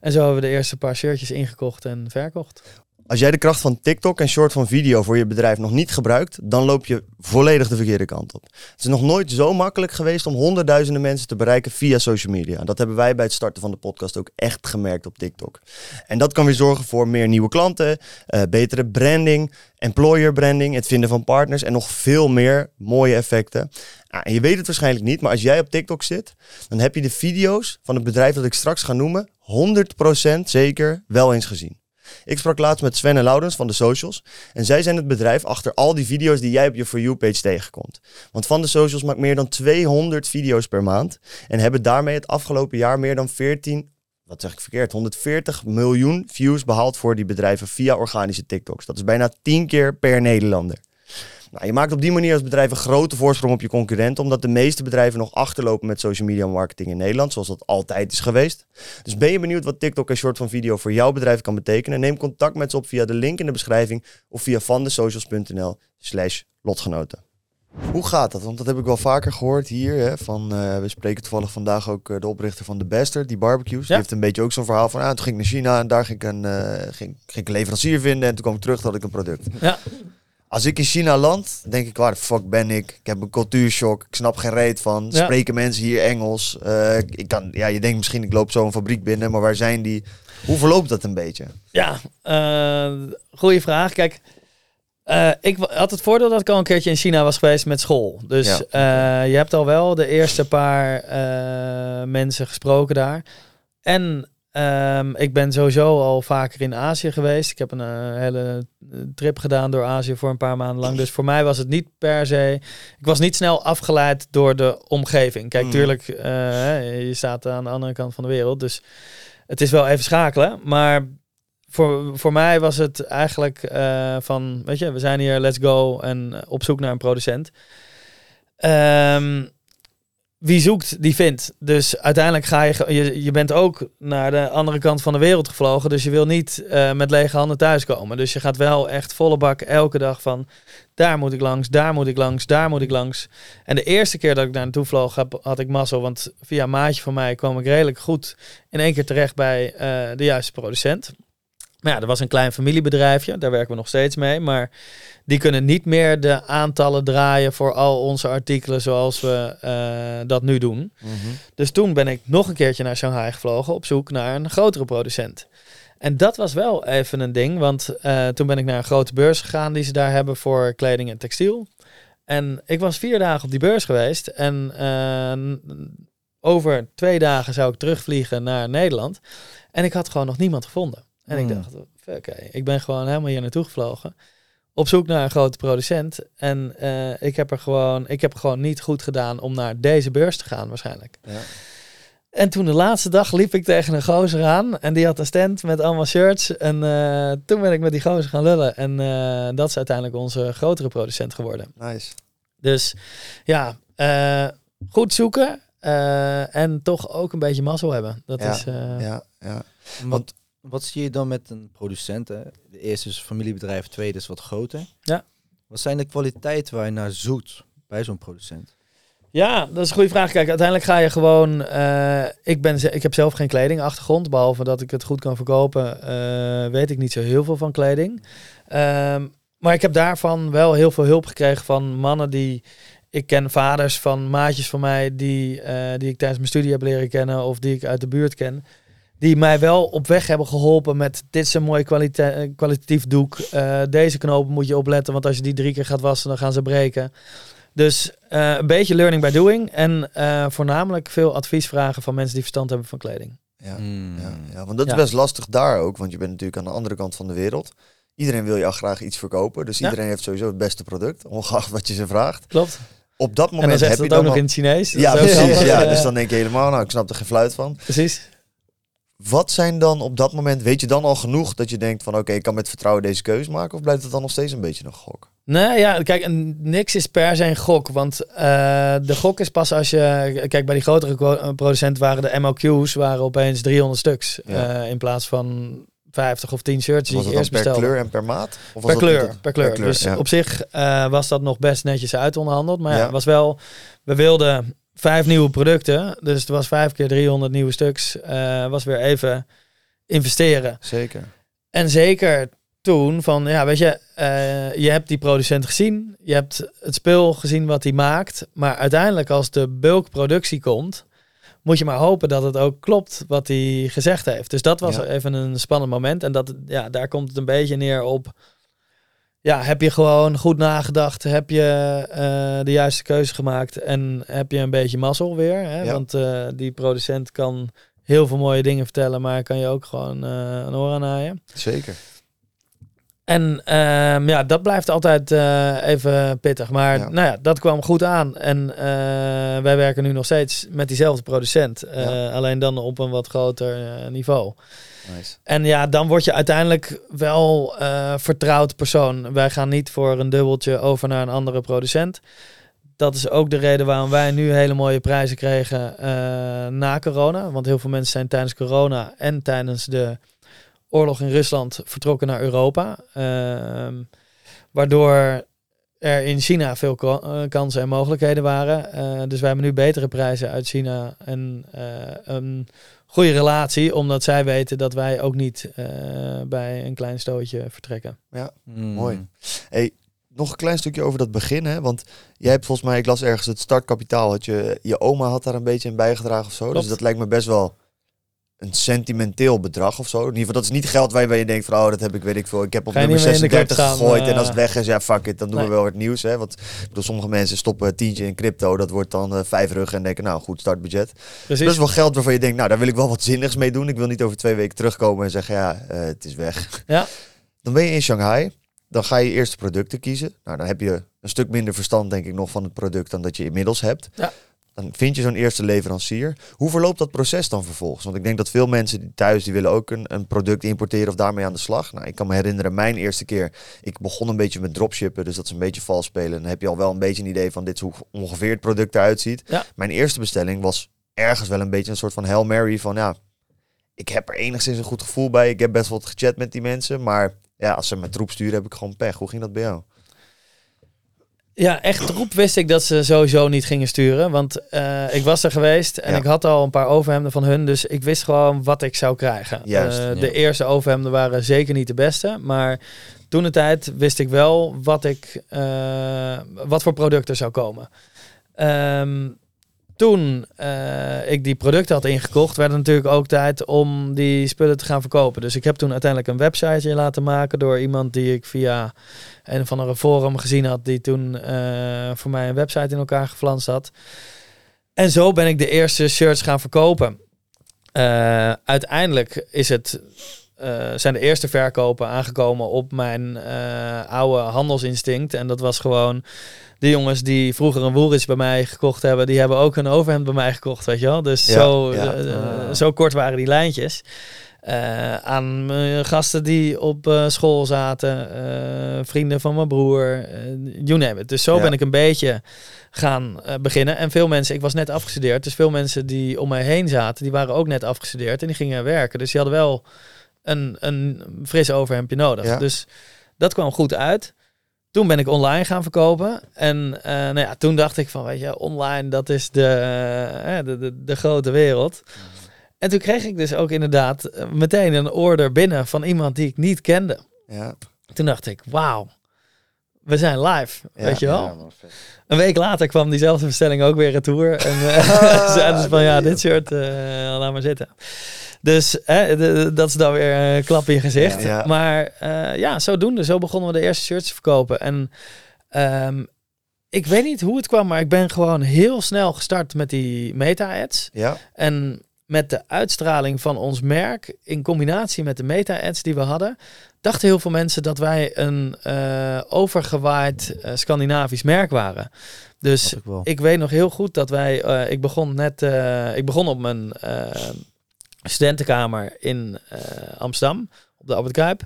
En zo hebben we de eerste paar shirtjes ingekocht en verkocht. Als jij de kracht van TikTok en short van video voor je bedrijf nog niet gebruikt, dan loop je volledig de verkeerde kant op. Het is nog nooit zo makkelijk geweest om honderdduizenden mensen te bereiken via social media. Dat hebben wij bij het starten van de podcast ook echt gemerkt op TikTok. En dat kan weer zorgen voor meer nieuwe klanten, eh, betere branding, employer branding, het vinden van partners en nog veel meer mooie effecten. Ah, en je weet het waarschijnlijk niet, maar als jij op TikTok zit, dan heb je de video's van het bedrijf dat ik straks ga noemen 100% zeker wel eens gezien. Ik sprak laatst met Sven en Laurens van de socials. En zij zijn het bedrijf achter al die video's die jij op je For You-page tegenkomt. Want Van de Socials maakt meer dan 200 video's per maand. En hebben daarmee het afgelopen jaar meer dan 14, wat zeg ik verkeerd, 140 miljoen views behaald voor die bedrijven via organische TikToks. Dat is bijna 10 keer per Nederlander. Nou, je maakt op die manier als bedrijf een grote voorsprong op je concurrenten, omdat de meeste bedrijven nog achterlopen met social media marketing in Nederland, zoals dat altijd is geweest. Dus ben je benieuwd wat TikTok en short van video voor jouw bedrijf kan betekenen? Neem contact met ze op via de link in de beschrijving of via vandesocials.nl slash lotgenoten. Hoe gaat dat? Want dat heb ik wel vaker gehoord hier. Hè, van, eh, we spreken toevallig vandaag ook eh, de oprichter van de Bester, die barbecues. Die Ja. heeft een beetje ook zo'n verhaal van, ah, toen ging ik naar China en daar ging ik, een, ging, ging ik een leverancier vinden en toen kwam ik terug dat ik een product. Ja. Als ik in China land, denk ik, waar de fuck ben ik? Ik heb een cultuurshock, ik snap geen reet van. Ja. Spreken mensen hier Engels? Eh, ik kan, ja, je denkt misschien, ik loop zo een fabriek binnen, maar waar zijn die? Hoe verloopt dat een beetje? Ja, eh goede vraag. Kijk, eh, ik had het voordeel dat ik al een keertje in China was geweest met school. Dus Ja. je hebt al wel de eerste paar mensen gesproken daar. En ehm, ik ben sowieso al vaker in Azië geweest. Ik heb een eh, hele trip gedaan door Azië voor een paar maanden lang. Dus voor mij was het niet per se... Ik was niet snel afgeleid door de omgeving. Kijk, Mm. tuurlijk, eh, je staat aan de andere kant van de wereld. Dus het is wel even schakelen. Maar voor, voor mij was het eigenlijk eh, van, weet je, we zijn hier, let's go en eh, op zoek naar een producent. Ehm, wie zoekt, die vindt. Dus uiteindelijk ga je, je, je bent ook naar de andere kant van de wereld gevlogen. Dus je wil niet eh, met lege handen thuiskomen. Dus je gaat wel echt volle bak elke dag van, daar moet ik langs, daar moet ik langs, daar moet ik langs. En de eerste keer dat ik daar naartoe vloog, heb, had ik mazzel. Want via maatje van mij kwam ik redelijk goed in één keer terecht bij eh, de juiste producent. Maar ja, er was een klein familiebedrijfje, daar werken we nog steeds mee. Maar die kunnen niet meer de aantallen draaien voor al onze artikelen zoals we eh, dat nu doen. Dus toen ben ik nog een keertje naar Shanghai gevlogen op zoek naar een grotere producent. En dat was wel even een ding, want eh, toen ben ik naar een grote beurs gegaan die ze daar hebben voor kleding en textiel. En ik was vier dagen op die beurs geweest en eh, over twee dagen zou ik terugvliegen naar Nederland. En ik had gewoon nog niemand gevonden. En ik Hmm. dacht, oké, ik ben gewoon helemaal hier naartoe gevlogen. Op zoek naar een grote producent. En eh, ik heb er gewoon, ik heb gewoon niet goed gedaan om naar deze beurs te gaan, waarschijnlijk. Ja. En toen de laatste dag liep ik tegen een gozer aan. En die had een stand met allemaal shirts. En eh, toen ben ik met die gozer gaan lullen. En eh, dat is uiteindelijk onze grotere producent geworden. Nice. Dus ja, goed zoeken. en toch ook een beetje mazzel hebben. Dat Ja, is. Ja, ja. Wat, wat zie je dan met een producent? Hè? De eerste is familiebedrijf, de tweede is wat groter. Ja. Wat zijn de kwaliteiten waar je naar zoekt bij zo'n producent? Ja, dat is een goede vraag. Kijk, uiteindelijk ga je gewoon. eh, ik, ben, ik heb zelf geen kledingachtergrond. Behalve dat ik het goed kan verkopen, eh, weet ik niet zo heel veel van kleding. Ehm, maar ik heb daarvan wel heel veel hulp gekregen van mannen die. Ik ken vaders van maatjes van mij die, eh, die ik tijdens mijn studie heb leren kennen of die ik uit de buurt ken. Die mij wel op weg hebben geholpen met dit is een mooi kwalite- kwalitatief doek. Eh, deze knopen moet je opletten, want als je die drie keer gaat wassen, dan gaan ze breken. Dus eh, een beetje learning by doing. En eh, voornamelijk veel advies vragen van mensen die verstand hebben van kleding. Ja. Hmm. Ja, ja, want dat is Ja. best lastig daar ook, want je bent natuurlijk aan de andere kant van de wereld. Iedereen wil jou graag iets verkopen, dus Ja. iedereen heeft sowieso het beste product, ongeacht wat je ze vraagt. Klopt. Op dat En moment dan zegt heb ze je dat ook dan nog in al- het Chinees. Ja, precies. Ja, dus dan denk je helemaal, nou, ik snap er geen fluit van. Precies. Wat zijn dan op dat moment, weet je dan al genoeg dat je denkt van oké, ik kan met vertrouwen deze keuze maken? Of blijft het dan nog steeds een beetje een gok? Nee, ja, kijk, niks is per se een gok. Want eh, de gok is pas als je... Kijk, bij die grotere co- producenten waren de MOQ's waren opeens 300 stuks. Ja. eh, in plaats van 50 of 10 shirts die het eerst dan per bestelde. kleur en per maat? Of was Per dat kleur, per kleur. Dus ja. op zich eh, was dat nog best netjes uit onderhandeld. Maar ja, Ja. het was wel... We wilden vijf nieuwe producten. Dus het was vijf keer 300 nieuwe stuks. eh, was weer even investeren. Zeker. En zeker toen van, ja, weet je, eh, je hebt die producent gezien, je hebt het spul gezien wat hij maakt, maar uiteindelijk als de bulkproductie komt, moet je maar hopen dat het ook klopt wat hij gezegd heeft. Dus dat was Ja. even een spannend moment en dat, ja, daar komt het een beetje neer op, ja, heb je gewoon goed nagedacht, heb je eh, de juiste keuze gemaakt en heb je een beetje mazzel weer, hè? Ja. want eh, die producent kan heel veel mooie dingen vertellen, maar kan je ook gewoon eh, een oor aan naaien. Zeker. En ehm, ja, dat blijft altijd even pittig. Maar Ja. nou ja, dat kwam goed aan. En wij werken nu nog steeds met diezelfde producent. Ja. Alleen dan op een wat groter niveau. Nice. En ja, dan word je uiteindelijk wel eh, vertrouwd persoon. Wij gaan niet voor een dubbeltje over naar een andere producent. Dat is ook de reden waarom wij nu hele mooie prijzen kregen eh, na corona. Want heel veel mensen zijn tijdens corona en tijdens de oorlog in Rusland vertrokken naar Europa. Ehm, waardoor er in China veel eh, kansen en mogelijkheden waren. Dus wij hebben nu betere prijzen uit China en een goede relatie, omdat zij weten dat wij ook niet eh, bij een klein stootje vertrekken. Mm. Mooi. Hey, nog een klein stukje over dat begin, hè? Want jij hebt volgens mij, ik las ergens het startkapitaal, had je, je oma had daar een beetje in bijgedragen of zo. Klopt. Dus dat lijkt me best wel een sentimenteel bedrag of zo. In ieder geval, dat is niet geld waarbij je denkt van, oh, dat heb ik, weet ik veel. Ik heb op nummer niet meer in de club 36 staan, gegooid eh, en als het weg is, ja, fuck it, dan doen Nee. we wel het nieuws, hè? Want bedoel, sommige mensen stoppen een tientje in crypto, dat wordt dan eh, vijf rug en denken, nou, goed startbudget. Precies. Dat is wel geld waarvan je denkt, nou, daar wil ik wel wat zinnigs mee doen. Ik wil niet over twee weken terugkomen en zeggen, ja, eh, het is weg. Ja. Dan ben je in Shanghai. Dan ga je eerst de producten kiezen. Nou, dan heb je een stuk minder verstand, denk ik, nog van het product dan dat je inmiddels hebt. Ja. Dan vind je zo'n eerste leverancier. Hoe verloopt dat proces dan vervolgens? Want ik denk dat veel mensen die thuis, die willen ook een, een product importeren of daarmee aan de slag. Nou, ik kan me herinneren, mijn eerste keer, ik begon een beetje met dropshippen, dus dat is een beetje vals spelen. Dan heb je al wel een beetje een idee van dit is hoe ongeveer het product eruit ziet. Ja. Mijn eerste bestelling was ergens wel een beetje een soort van Hail Mary van ja, ik heb er enigszins een goed gevoel bij. Ik heb best wel wat gechat met die mensen, maar ja, als ze mijn troep sturen heb ik gewoon pech. Hoe ging dat bij jou? Ja, echt troep wist ik dat ze sowieso niet gingen sturen. Want eh, ik was er geweest en Ja. ik had al een paar overhemden van hun. Dus ik wist gewoon wat ik zou krijgen. Juist, Eh, ja. De eerste overhemden waren zeker niet de beste. Maar toen de tijd wist ik wel wat, ik, eh, wat voor producten zou komen. Ehm, toen eh, ik die producten had ingekocht, werd het natuurlijk ook tijd om die spullen te gaan verkopen. Dus ik heb toen uiteindelijk een websiteje laten maken door iemand die ik via een of andere forum gezien had, die toen eh, voor mij een website in elkaar geflanst had. En zo ben ik de eerste shirts gaan verkopen. Eh, uiteindelijk is het, eh, zijn de eerste verkopen aangekomen op mijn eh, oude handelsinstinct. En dat was gewoon de jongens die vroeger een Woolrich bij mij gekocht hebben, die hebben ook een overhemd bij mij gekocht, weet je wel. Dus Ja, zo, ja. eh, Ah. zo kort waren die lijntjes. Aan mijn gasten die op school zaten, vrienden van mijn broer, you name it. Dus zo Ja. ben ik een beetje gaan beginnen. En veel mensen, ik was net afgestudeerd, dus veel mensen die om mij heen zaten, die waren ook net afgestudeerd en die gingen werken. Dus die hadden wel een, een fris overhemdje nodig. Ja. Dus dat kwam goed uit. Toen ben ik online gaan verkopen. En eh, nou ja, toen dacht ik van, weet je, online, dat is de, eh, de, de, de grote wereld. En toen kreeg ik dus ook inderdaad eh, meteen een order binnen van iemand die ik niet kende. Ja, Toen dacht ik, wauw, we zijn live, Ja, weet je wel? Ja. Een week later kwam diezelfde bestelling ook weer retour. En eh, zeiden ze van, ja, dit shirt, eh, laat maar zitten. Dus hè, de- de- dat is dan weer een klap in je gezicht. Ja. Maar eh, ja, zodoende. Zo begonnen we de eerste shirts te verkopen. En ehm, ik weet niet hoe het kwam, maar ik ben gewoon heel snel gestart met die meta-ads. ja, En met de uitstraling van ons merk, in combinatie met de meta-ads die we hadden, dachten heel veel mensen dat wij een eh, overgewaaid eh, Scandinavisch merk waren. Dus ik weet nog heel goed dat wij, ik begon net, ik begon op mijn studentenkamer in eh, Amsterdam, op de Albert Kuip.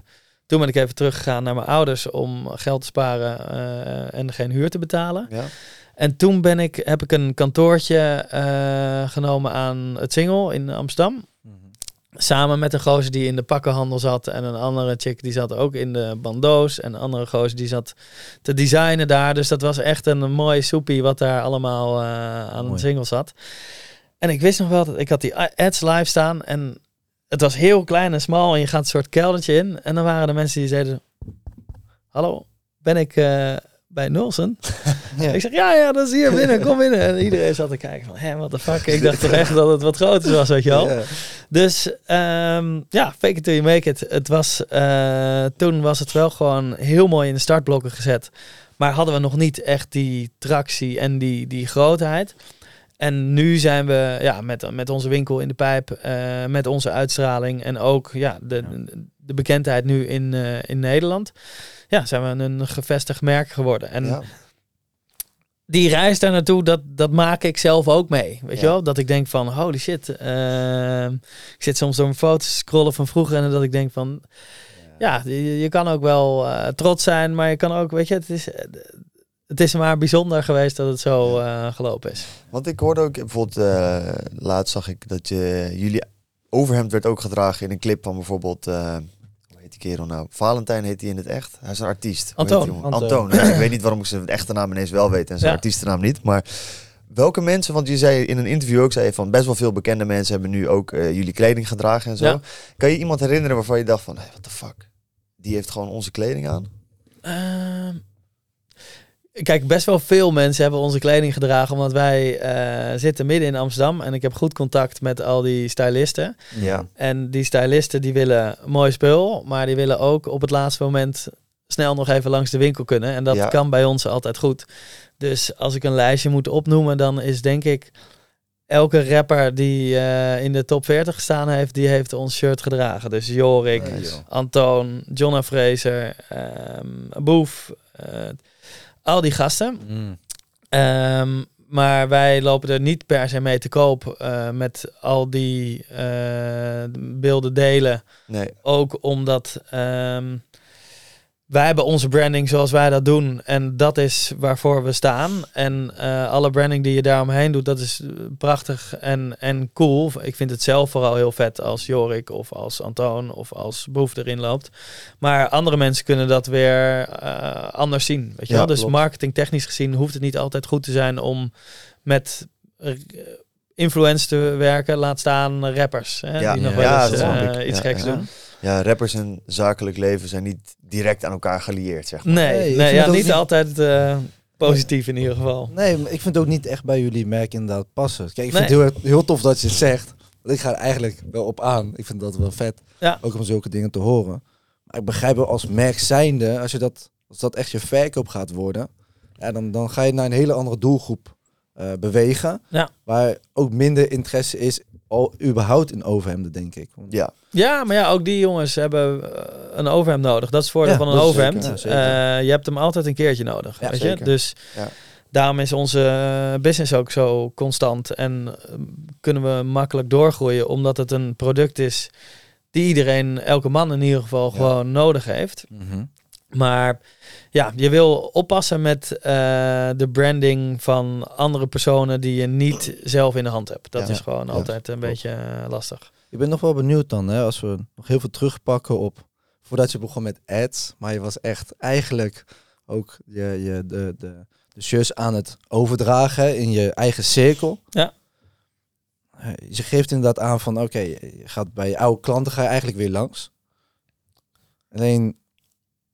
Toen ben ik even teruggegaan naar mijn ouders om geld te sparen eh, en geen huur te betalen. Ja. En toen ben ik, heb ik een kantoortje eh, genomen aan het Singel in Amsterdam. Mhm. Samen met een gozer die in de pakkenhandel zat. En een andere chick die zat ook in de bando's. En een andere gozer die zat te designen daar. Dus dat was echt een mooi soepie wat daar allemaal aan Mooi. een single zat. En ik wist nog wel dat ik had die ads live staan. En het was heel klein en smal. En je gaat een soort keldertje in. En dan waren er mensen die zeiden... Hallo, ben ik eh, bij Nulsen? Ja. Ik zeg, ja, ja, dat is hier binnen, kom binnen. En iedereen zat te kijken van, hé, what the fuck. Ik dacht toch echt dat het wat groter was, weet je wel. Ja. Dus ehm, ja, fake it till you make it. Het was, eh, toen was het wel gewoon heel mooi in de startblokken gezet. Maar hadden we nog niet echt die tractie en die, die grootheid. En nu zijn we ja, met, met onze winkel in de pijp, eh, met onze uitstraling en ook ja, de, de bekendheid nu in, eh, in Nederland. Ja, zijn we een gevestigd merk geworden. En Ja. die reis daar naartoe, dat, dat maak ik zelf ook mee. Weet je wel? Dat ik denk van, holy shit. ehm, ik zit soms door mijn foto's scrollen van vroeger en dat ik denk van... Ja, je, je kan ook wel eh, trots zijn, maar je kan ook, weet je, het is, het is maar bijzonder geweest dat het zo eh, gelopen is. Want ik hoorde ook bijvoorbeeld, eh, laatst zag ik dat je, jullie overhemd werd ook gedragen in een clip van bijvoorbeeld, eh, hoe heet die kerel nou? Valentijn heet hij in het echt. Hij is een artiest. Antoon. Ja, ik weet niet waarom ik zijn echte naam ineens wel weet en zijn Ja. artiestennaam niet. Maar welke mensen, want je zei in een interview ook, zei je van best wel veel bekende mensen hebben nu ook jullie kleding gedragen en zo. Ja. Kan je iemand herinneren waarvan je dacht van, hey, what the fuck? Die heeft gewoon onze kleding aan. Kijk, best wel veel mensen hebben onze kleding gedragen, omdat wij eh, zitten midden in Amsterdam en ik heb goed contact met al die stylisten. Ja. En die stylisten die willen mooi spul, maar die willen ook op het laatste moment snel nog even langs de winkel kunnen. En dat Ja. kan bij ons altijd goed. Dus als ik een lijstje moet opnoemen, dan is denk ik elke rapper die eh, in de top 40 gestaan heeft, die heeft ons shirt gedragen. Dus Jorik, Nice. Antoon, Jonna Fraser, ehm Boef, eh, al die gasten. Mm. Ehm, maar wij lopen er niet per se mee te koop eh, met al die eh, beelden delen. Nee. Ook omdat ehm, wij hebben onze branding zoals wij dat doen. En dat is waarvoor we staan. En eh, alle branding die je daaromheen doet, dat is eh, prachtig en, en cool. Ik vind het zelf vooral heel vet als Jorik of als Antoon of als Boef erin loopt. Maar andere mensen kunnen dat weer eh, anders zien. Weet je Ja, wel? Dus marketingtechnisch gezien hoeft het niet altijd goed te zijn om met influencers te werken. Laat staan rappers. Hè, Ja. die nog Ja, wel eens iets geks doen. Ja, rappers en zakelijk leven zijn niet direct aan elkaar gelieerd, zeg maar. Nee, Nee, ja, niet niet- altijd eh, positief in ieder geval. Nee, maar ik vind het ook niet echt bij jullie merk inderdaad passen. Kijk, ik vind het heel, heel tof dat je het zegt. Want ik ga er eigenlijk wel op aan. Ik vind dat wel vet. Ja. Ook om zulke dingen te horen. Maar ik begrijp wel als merk zijnde, als, je dat, als dat echt je verkoop gaat worden, ja, dan, dan ga je naar een hele andere doelgroep eh, bewegen. Ja. Waar ook minder interesse is al überhaupt in overhemden, denk ik. Want- Ja, Ja, maar ja, ook die jongens hebben eh, een overhemd nodig. Dat is het voordeel Ja, van een overhemd. zeker, ja, zeker. Eh, je hebt hem altijd een keertje nodig. Ja, weet zeker. je? Dus Ja. daarom is onze eh, business ook zo constant. En eh, kunnen we makkelijk doorgroeien. Omdat het een product is die iedereen, elke man in ieder geval, Ja. gewoon nodig heeft. Mhm. Maar ja, je wil oppassen met eh, de branding van andere personen die je niet zelf in de hand hebt. Dat Ja. is gewoon Ja. altijd een beetje eh, lastig. Ik ben nog wel benieuwd dan, hè, als we nog heel veel terugpakken op voordat je begon met ads, maar je was echt eigenlijk ook je, je, de, de, de shirts aan het overdragen in je eigen cirkel. Ja. Je geeft inderdaad aan van oké, je gaat bij je oude klanten ga je eigenlijk weer langs. Alleen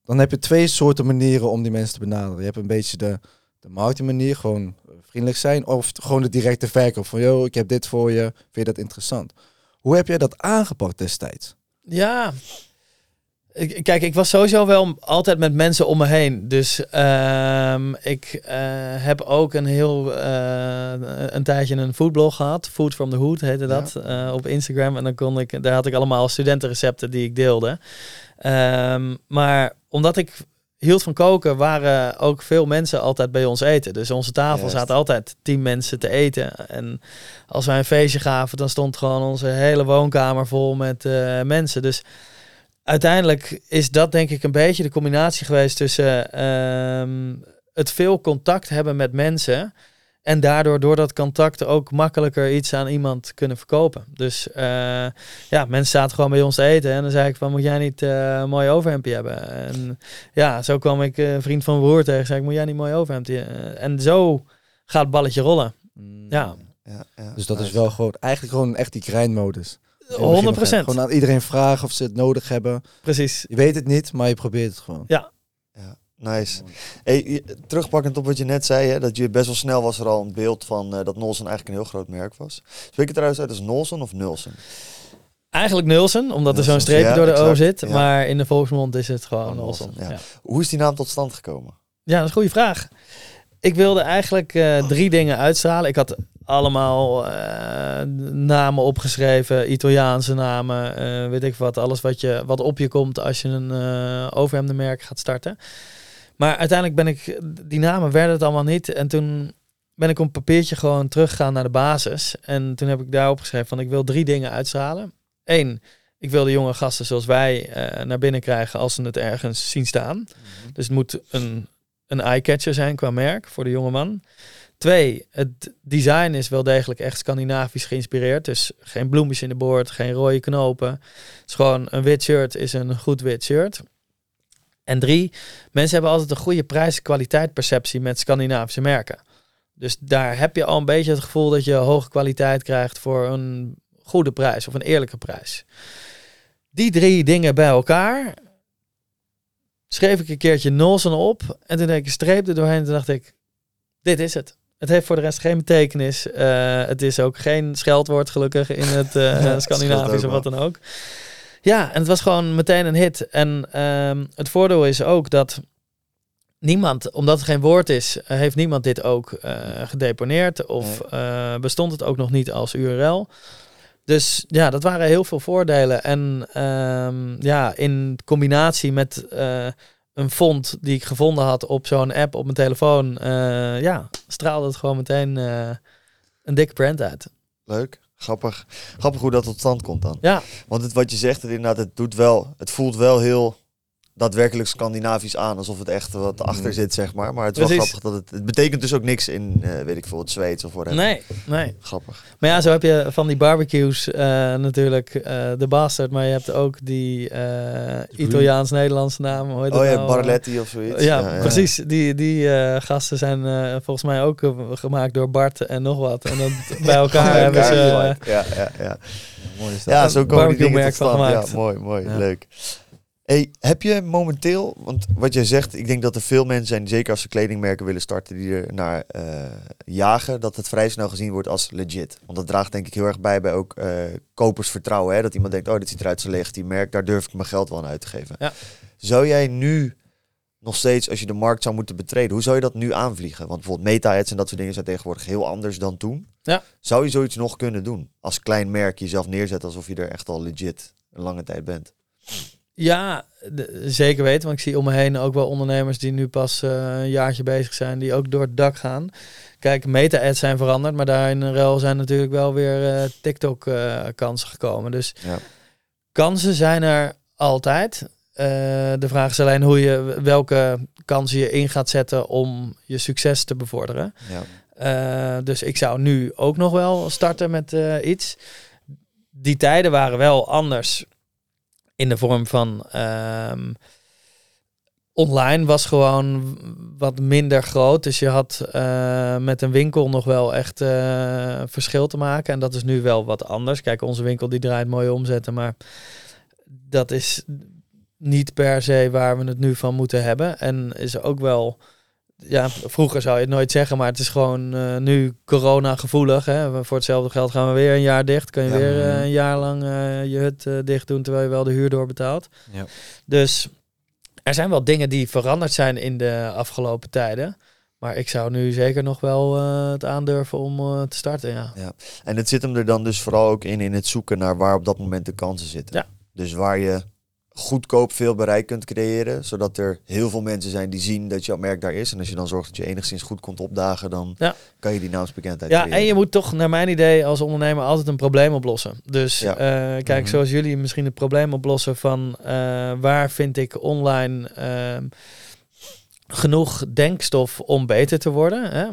dan heb je twee soorten manieren om die mensen te benaderen. Je hebt een beetje de, de marketingmanier, gewoon vriendelijk zijn, of gewoon de directe verkoop van yo, ik heb dit voor je, vind je dat interessant? Hoe heb jij dat aangepakt destijds? Ja, Kijk, ik was sowieso wel altijd met mensen om me heen. Dus ehm, ik eh, heb ook een heel eh, een tijdje een foodblog gehad. Food from the Hood heette dat eh, op Instagram. En dan kon ik, daar had ik allemaal studentenrecepten die ik deelde. Ehm, maar omdat ik hield van koken, waren ook veel mensen altijd bij ons eten. Dus onze tafel Juist. zaten altijd tien mensen te eten. En als wij een feestje gaven, dan stond gewoon onze hele woonkamer vol met eh, mensen. Dus uiteindelijk is dat denk ik een beetje de combinatie geweest tussen ehm, het veel contact hebben met mensen. En daardoor door dat contact ook makkelijker iets aan iemand kunnen verkopen. Dus eh, ja, mensen zaten gewoon bij ons te eten. En dan zei ik van, moet jij niet eh, een mooi overhemdje hebben? En ja, zo kwam ik eh, een vriend van mijn broer tegen. Zei ik, moet jij niet een mooi overhemdje? Eh, en zo gaat het balletje rollen. Ja. Ja, ja, Dus dat is wel gewoon, eigenlijk gewoon echt die grindmodus. 100% Gewoon aan iedereen vragen of ze het nodig hebben. Precies. Je weet het niet, maar je probeert het gewoon. Ja, nice. Hey, terugpakkend op wat je net zei, hè, dat je best wel snel was er al een beeld van eh, dat Nolson eigenlijk een heel groot merk was. Spreek je trouwens uit als Nolson of Nulson? Eigenlijk Nulsen, omdat er zo'n Nulsen, streepje ja, door de O zit. ja. Maar in de volksmond is het gewoon Nolsen. Nolsen, ja. Ja. Hoe is die naam tot stand gekomen? Ja, dat is een goede vraag. Ik wilde eigenlijk eh, drie dingen uitstralen. Ik had allemaal eh, namen opgeschreven, Italiaanse namen, weet ik wat. Alles wat, je, wat op je komt als je een eh overhemdenmerk gaat starten. Maar uiteindelijk ben ik, die namen werden het allemaal niet. En toen ben ik op een papiertje gewoon teruggegaan naar de basis. En toen heb ik daarop geschreven van ik wil drie dingen uitstralen. Eén, ik wil de jonge gasten zoals wij eh, naar binnen krijgen als ze het ergens zien staan. Dus het moet een, een eye-catcher zijn qua merk voor de jonge man. Twee, het design is wel degelijk echt Scandinavisch geïnspireerd. Dus geen bloemetjes in de boord, geen rode knopen. Het is gewoon een wit shirt is een goed wit shirt. En drie, mensen hebben altijd een goede prijs-kwaliteit perceptie met Scandinavische merken. Dus daar heb je al een beetje het gevoel dat je hoge kwaliteit krijgt voor een goede prijs of een eerlijke prijs. Die drie dingen bij elkaar schreef ik een keertje Nolsen op en toen deed ik een streep er doorheen en toen dacht ik, dit is het. Het heeft voor de rest geen betekenis. Eh, het is ook geen scheldwoord gelukkig in het eh scheelt Scandinavisch of wat dan ook. Ja, en het was gewoon meteen een hit. En ehm, het voordeel is ook dat niemand, omdat het geen woord is, eh, heeft niemand dit ook eh, gedeponeerd of eh, bestond het ook nog niet als URL. Dus ja, dat waren heel veel voordelen. En ehm, ja, in combinatie met een font die ik gevonden had op zo'n app op mijn telefoon, ja, straalde het gewoon meteen een dikke brand uit. Leuk, grappig. Grappig hoe dat tot stand komt dan. Ja. Want het, wat je zegt, het, inderdaad, het doet wel, het voelt wel heel daadwerkelijk Scandinavisch aan, alsof het echt wat achter zit, zeg maar. Maar het is wel Precies. grappig dat het, het betekent dus ook niks in, eh, weet ik veel, het Zweeds of whatever. Nee, nee. Grappig. Maar ja, zo heb je van die barbecues eh, natuurlijk eh, de bastard, maar je hebt ook die eh, Italiaans-Nederlandse naam. Hoe heet Oh ja, nou? Barletti of zoiets. Ja, precies. Die, die eh, gasten zijn eh, volgens mij ook eh, gemaakt door Bart en nog wat. En dan bij elkaar Ja, hebben ze... eh, ja, ja, ja. Mooi is dat. Ja, zo komen die dingen barbecue-merk tot van stand. gemaakt. Ja, mooi, mooi, Ja. leuk. Hey, heb je momenteel, want wat jij zegt, ik denk dat er veel mensen zijn, zeker als ze kledingmerken willen starten, die er naar eh, jagen, dat het vrij snel gezien wordt als legit. Want dat draagt denk ik heel erg bij bij ook eh, kopersvertrouwen. Hè? Dat iemand denkt, oh, dit ziet eruit zo die merk, daar durf ik mijn geld wel aan uit te geven. Ja. Zou jij nu nog steeds, als je de markt zou moeten betreden, hoe zou je dat nu aanvliegen? Want bijvoorbeeld meta-ads en dat soort dingen zijn tegenwoordig heel anders dan toen. Ja. Zou je zoiets nog kunnen doen? Als klein merk jezelf neerzet alsof je er echt al legit een lange tijd bent. Ja, de- zeker weten. Want ik zie om me heen ook wel ondernemers die nu pas eh, een jaartje bezig zijn, die ook door het dak gaan. Kijk, meta-ads zijn veranderd, maar daar in ruil zijn natuurlijk wel weer eh, TikTok-kansen gekomen. Dus Ja. kansen zijn er altijd. Eh, de vraag is alleen hoe je, welke kansen je in gaat zetten om je succes te bevorderen. Ja. Eh, dus ik zou nu ook nog wel starten met eh, iets. Die tijden waren wel anders in de vorm van ehm, online was gewoon wat minder groot. Dus je had eh, met een winkel nog wel echt eh, verschil te maken. En dat is nu wel wat anders. Kijk, onze winkel die draait mooie omzetten, maar dat is niet per se waar we het nu van moeten hebben. En is ook wel ja, vroeger zou je het nooit zeggen, maar het is gewoon eh, nu corona gevoelig. Hè? Voor hetzelfde geld gaan we weer een jaar dicht. Kan je Ja. weer eh, een jaar lang eh, je hut dicht doen terwijl je wel de huur doorbetaalt. Ja. Dus er zijn wel dingen die veranderd zijn in de afgelopen tijden. Maar ik zou nu zeker nog wel het aandurven om te starten. Ja. En het zit hem er dan dus vooral ook in, in het zoeken naar waar op dat moment de kansen zitten. Ja. Dus waar je goedkoop veel bereik kunt creëren, zodat er heel veel mensen zijn die zien dat jouw merk daar is. En als je dan zorgt dat je enigszins goed komt opdagen, dan Ja. kan je die naamsbekendheid Ja, creëren. en je moet toch, naar mijn idee, als ondernemer altijd een probleem oplossen. Dus Ja. eh, kijk, Mhm. zoals jullie misschien het probleem oplossen van eh, waar vind ik online ehm, genoeg denkstof om beter te worden. Hè?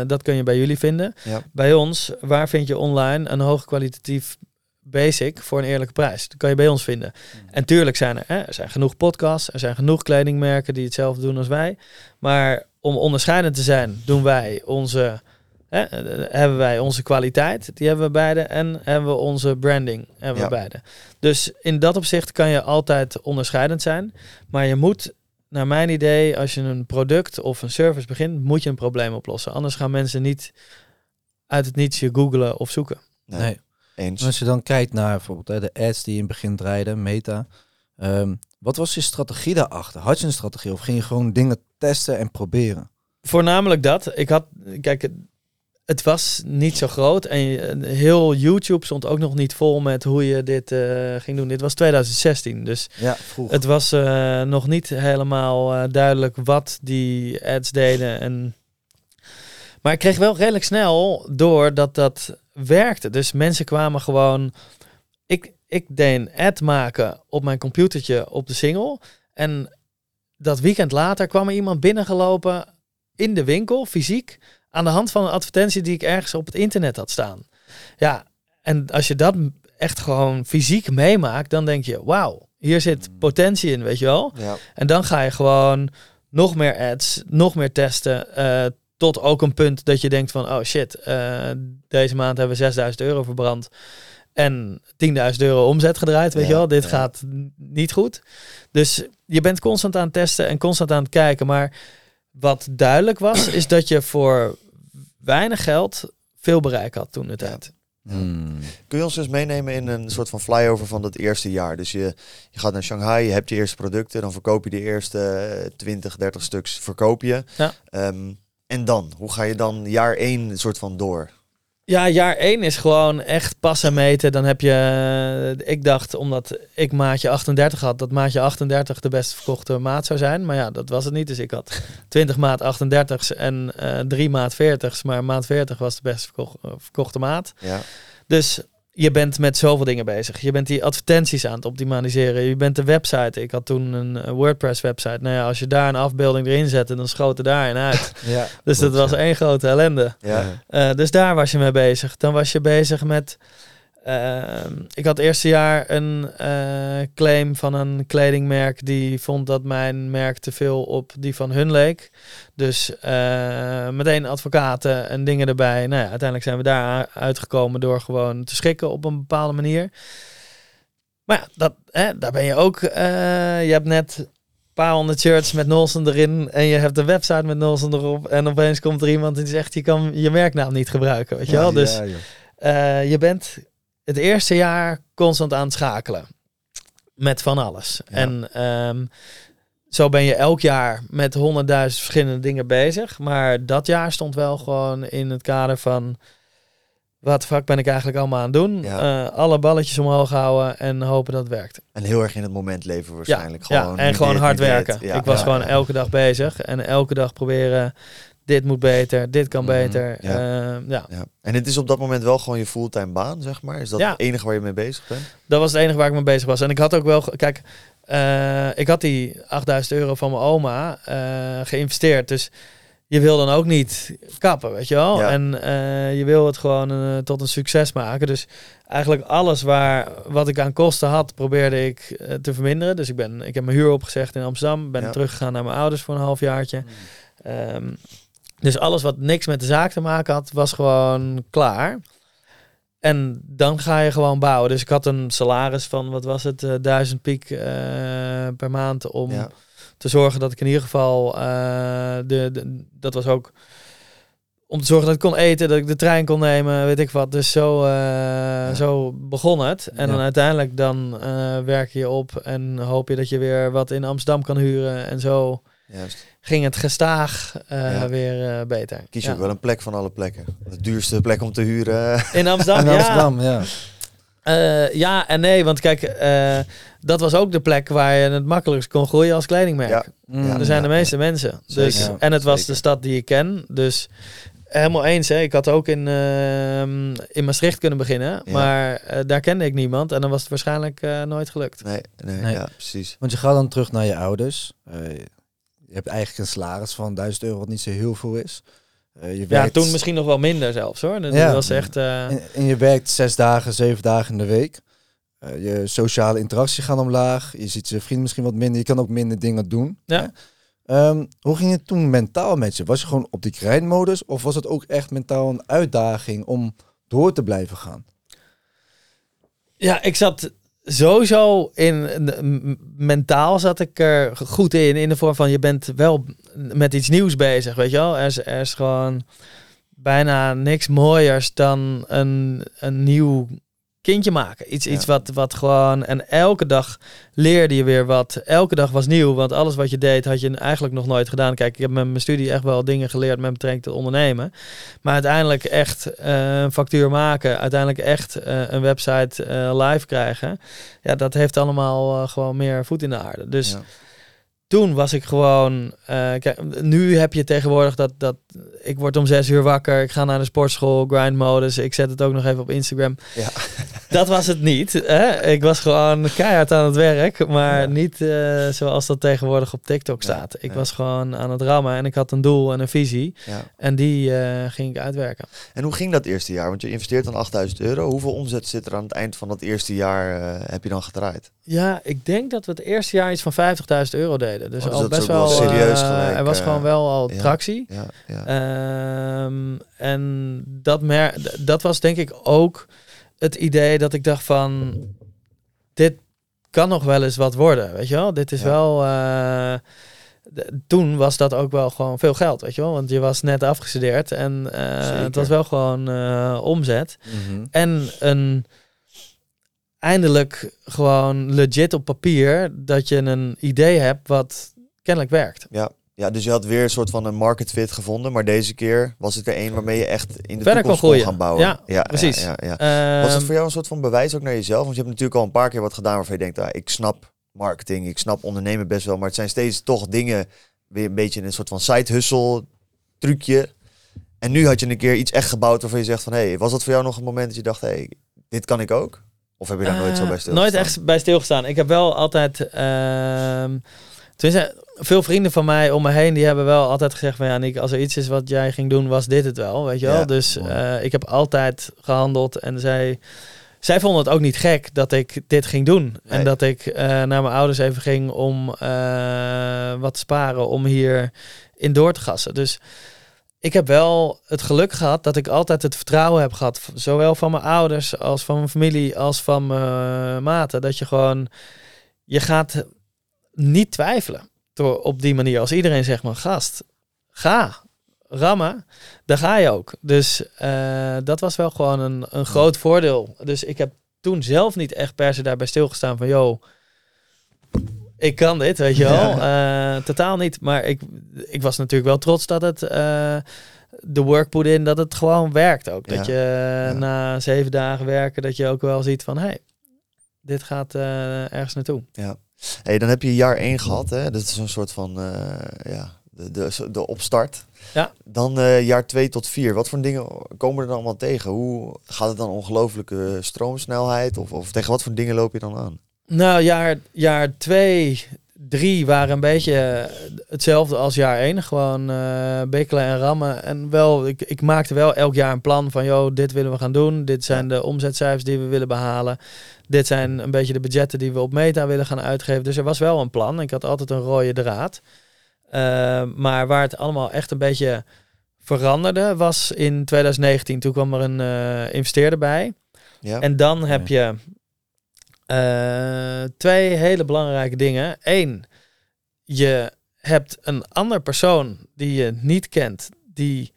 Eh, dat kun je bij jullie vinden. Ja. Bij ons, waar vind je online een hoogkwalitatief basic voor een eerlijke prijs? Dat kan je bij ons vinden. En tuurlijk zijn er, hè, er zijn genoeg podcasts, er zijn genoeg kledingmerken die hetzelfde doen als wij. Maar om onderscheidend te zijn, doen wij onze, hè, eh, hebben wij onze kwaliteit, die hebben we beide, en hebben we onze branding, hebben Ja. we beide. Dus in dat opzicht kan je altijd onderscheidend zijn, maar je moet, naar mijn idee, als je een product of een service begint, moet je een probleem oplossen. Anders gaan mensen niet uit het niets je googlen of zoeken. Nee, Nee. Eens. Als je dan kijkt naar bijvoorbeeld hè, de ads die in het begin draaiden, Meta. ehm, wat was je strategie daarachter? Had je een strategie of ging je gewoon dingen testen en proberen? Voornamelijk dat. Ik had, kijk, het- was niet zo groot. En je- heel YouTube stond ook nog niet vol met hoe je dit eh, ging doen. Dit was 2016. Dus Ja, vroeg. het was eh, nog niet helemaal eh, duidelijk wat die ads deden. En... Maar ik kreeg wel redelijk snel door dat dat werkte. Dus mensen kwamen gewoon... Ik, ik deed een ad maken op mijn computertje op de single. En dat weekend later kwam er iemand binnengelopen in de winkel, fysiek, aan de hand van een advertentie die ik ergens op het internet had staan. Ja, en als je dat echt gewoon fysiek meemaakt, dan denk je, wauw, hier zit potentie in, weet je wel. Ja. En dan ga je gewoon nog meer ads, nog meer testen. eh, tot ook een punt dat je denkt van, oh shit, eh, deze maand hebben we 6000 euro verbrand. En 10.000 euro omzet gedraaid, weet Ja, je wel. Dit ja. gaat niet goed. Dus je bent constant aan het testen en constant aan het kijken. Maar wat duidelijk was, is dat je voor weinig geld veel bereik had toen de tijd. Hmm. Kun je ons dus meenemen in een soort van flyover van dat eerste jaar? Dus je, je gaat naar Shanghai, je hebt je eerste producten, dan verkoop je de eerste eh, 20, 30 stuks, verkoop je. Ja. Ehm, en dan? Hoe ga je dan jaar één soort van door? Ja, jaar 1 is gewoon echt passen meten. Dan heb je, eh, ik dacht, omdat ik maatje 38 had, dat maatje 38 de best verkochte maat zou zijn. Maar ja, dat was het niet. Dus ik had 20 maat 38's en eh 3 maat 40's. Maar maat 40 was de best eh, verkochte maat. Ja. Dus je bent met zoveel dingen bezig. Je bent die advertenties aan het optimaliseren. Je bent de website. Ik had toen een eh, WordPress website. Nou ja, als je daar een afbeelding erin zette, dan schoot er daarin uit. Ja, Dus dat was één grote ellende. Ja. Eh, dus daar was je mee bezig. Dan was je bezig met. Ehm, ik had het eerste jaar een eh, claim van een kledingmerk die vond dat mijn merk te veel op die van hun leek. Dus eh, meteen advocaten en dingen erbij. Nou ja, uiteindelijk zijn we daar uitgekomen door gewoon te schikken op een bepaalde manier. Maar ja, dat, hè, daar ben je ook. eh, je hebt net een paar honderd shirts met Nolsen erin en je hebt een website met Nolsen erop en opeens komt er iemand die zegt je kan je merknaam niet gebruiken, weet je wel? Dus Ja, je bent het eerste jaar constant aan het schakelen met van alles. Ja. En ehm, zo ben je elk jaar met honderdduizend verschillende dingen bezig, maar dat jaar stond wel gewoon in het kader van wat fuck ben ik eigenlijk allemaal aan het doen? Ja. Eh, alle balletjes omhoog houden en hopen dat het werkt. En heel erg in het moment leven waarschijnlijk. Ja, gewoon en nu gewoon dit, hard werken. Ja, ik was ja, gewoon ja. elke dag bezig en elke dag proberen. Dit moet beter, dit kan Mhm, beter. ja. Ehm, ja, Ja. En het is op dat moment wel gewoon je fulltime baan, zeg maar. Is dat Ja. het enige waar je mee bezig bent? dat was het enige waar ik mee bezig was. En ik had ook wel, kijk, eh, ik had die 8000 euro van mijn oma eh, geïnvesteerd. Dus je wil dan ook niet kappen, weet je wel. Ja. En eh, je wil het gewoon tot een succes maken. Dus eigenlijk alles waar, wat ik aan kosten had, probeerde ik te verminderen. Dus ik, ben, ik heb mijn huur opgezegd in Amsterdam. Ben teruggegaan naar mijn ouders voor een halfjaartje. Ehm, dus alles wat niks met de zaak te maken had, was gewoon klaar. En dan ga je gewoon bouwen. Dus ik had een salaris van, wat was het, eh, duizend piek eh, per maand om Ja. te zorgen dat ik in ieder geval, eh, de, de, dat was ook om te zorgen dat ik kon eten, dat ik de trein kon nemen, weet ik wat. Dus zo, zo begon het. En Ja. dan uiteindelijk dan werk je op en hoop je dat je weer wat in Amsterdam kan huren. En zo Juist. ging het gestaag eh, Ja. weer eh, beter. Kies je Ja. ook wel een plek van alle plekken. De duurste plek om te huren. In Amsterdam, In. Amsterdam, ja. Eh, ja en nee, want kijk, eh, dat was ook de plek waar je het makkelijkst kon groeien als kledingmerk. Ja. Mm. er zijn de ja, meeste mensen. Dus, en het was zeker. de stad die ik ken. Dus helemaal eens. Hè. Ik had ook in, ehm, in Maastricht kunnen beginnen. Ja. Maar eh, daar kende ik niemand. En dan was het waarschijnlijk eh, nooit gelukt. Nee, nee, Nee. ja, precies. Want je gaat dan terug naar je ouders. Je hebt eigenlijk een salaris van 1000 euro, wat niet zo heel veel is. Eh, je Ja, toen misschien nog wel minder zelfs hoor. Dat Ja. was echt... eh, En, en je werkt zes dagen, zeven dagen in de week. Eh, je sociale interactie gaat omlaag. Je ziet je vrienden misschien wat minder. Je kan ook minder dingen doen. Ja. Ehm, hoe ging het toen mentaal met je? Was je gewoon op die grindmodus? Of was het ook echt mentaal een uitdaging om door te blijven gaan? Ja, ik zat sowieso in mentaal zat ik er goed in in de vorm van je bent wel met iets nieuws bezig, weet je wel? Er is, er is gewoon bijna niks mooiers dan een, een nieuw kindje maken. Iets, Ja. iets wat, wat gewoon en elke dag leerde je weer wat. Elke dag was nieuw, want alles wat je deed had je eigenlijk nog nooit gedaan. Kijk, ik heb met mijn studie echt wel dingen geleerd met betrekking tot ondernemen. Maar uiteindelijk echt eh, een factuur maken, uiteindelijk echt eh, een website eh, live krijgen. Ja, dat heeft allemaal gewoon meer voet in de aarde. Dus Ja. Toen was ik gewoon. eh, kijk, nu heb je tegenwoordig dat, dat. Ik word om zes uur wakker. Ik ga naar de sportschool, grind modus. Ik zet het ook nog even op Instagram. Ja. Dat was het niet. Hè? Ik was gewoon keihard aan het werk. Maar Ja. niet eh, zoals dat tegenwoordig op TikTok Ja, staat. Ik was gewoon aan het rammen. En ik had een doel en een visie. En die eh, ging ik uitwerken. En hoe ging dat eerste jaar? Want je investeert dan 8000 euro. Hoeveel omzet zit er aan het eind van dat eerste jaar heb je dan gedraaid? Ja, ik denk dat we het eerste jaar iets van 50.000 euro deden. Dus Oh, dus al best wel serieus eh, gelijk, er was eh, gewoon wel al tractie. Ehm, en dat, mer dat was denk ik ook het idee dat ik dacht van... Dit kan nog wel eens wat worden, weet je wel? Dit is wel... d- toen was dat ook wel gewoon veel geld, weet je wel? Want je was net afgestudeerd en het was wel gewoon omzet. Mhm. En een eindelijk gewoon legit op papier dat je een idee hebt wat kennelijk werkt. ja. Ja, dus je had weer een soort van een market fit gevonden. Maar deze keer was het er één waarmee je echt in de Verder toekomst kon gaan bouwen. Ja, precies. Ja, ja, ja. Was het Ehm, voor jou een soort van bewijs ook naar jezelf? Want je hebt natuurlijk al een paar keer wat gedaan waarvan je denkt, ah, ik snap marketing, ik snap ondernemen best wel. Maar het zijn steeds toch dingen, weer een beetje een soort van side hustle trucje. En nu had je een keer iets echt gebouwd waarvan je zegt van, hé, hey, was dat voor jou nog een moment dat je dacht, hé, hey, dit kan ik ook? Of heb je daar nooit zo Eh, bij stil Nooit echt bij stilgestaan. Ik heb wel altijd. ehm tenminste, veel vrienden van mij om me heen die hebben wel altijd gezegd van ja, Nick, als er iets is wat jij ging doen, was dit het wel, weet je wel. Ja, dus eh, ik heb altijd gehandeld en zij, zij vonden het ook niet gek dat ik dit ging doen en dat ik eh, naar mijn ouders even ging om wat te sparen om hier in door te gassen. Dus ik heb wel het geluk gehad dat ik altijd het vertrouwen heb gehad, zowel van mijn ouders als van mijn familie als van mijn maten, dat je gewoon je gaat niet twijfelen door op die manier. Als iedereen zegt maar gast, ga rammen, dan ga je ook. Dus eh, dat was wel gewoon een, een groot voordeel. Dus ik heb toen zelf niet echt per se daarbij stilgestaan van joh, ik kan dit, weet je wel. Eh, totaal niet. Maar ik, ik was natuurlijk wel trots dat het eh, de work put in, dat het gewoon werkt ook. Dat Ja. je Ja. na zeven dagen werken, dat je ook wel ziet van hé, hey, dit gaat eh, ergens naartoe. Hey, dan heb je jaar 1 gehad, hè? Dat is een soort van, eh, ja, de, de, de opstart. Ja. Dan eh, jaar 2 tot 4. Wat voor dingen komen er dan allemaal tegen? Hoe gaat het dan ongelooflijke stroomsnelheid? Of, of tegen wat voor dingen loop je dan aan? Nou, jaar, jaar twee, drie waren een beetje hetzelfde als jaar één. Gewoon eh bikkelen en rammen. En wel, ik, ik maakte wel elk jaar een plan van, joh, dit willen we gaan doen. Dit zijn de omzetcijfers die we willen behalen. Dit zijn een beetje de budgetten die we op meta willen gaan uitgeven. Dus er was wel een plan. Ik had altijd een rode draad. Eh, maar waar het allemaal echt een beetje veranderde, was in 2019. Toen kwam er een eh, investeerder bij. Ja. En dan heb je eh, twee hele belangrijke dingen. Eén, je hebt een ander persoon die je niet kent, die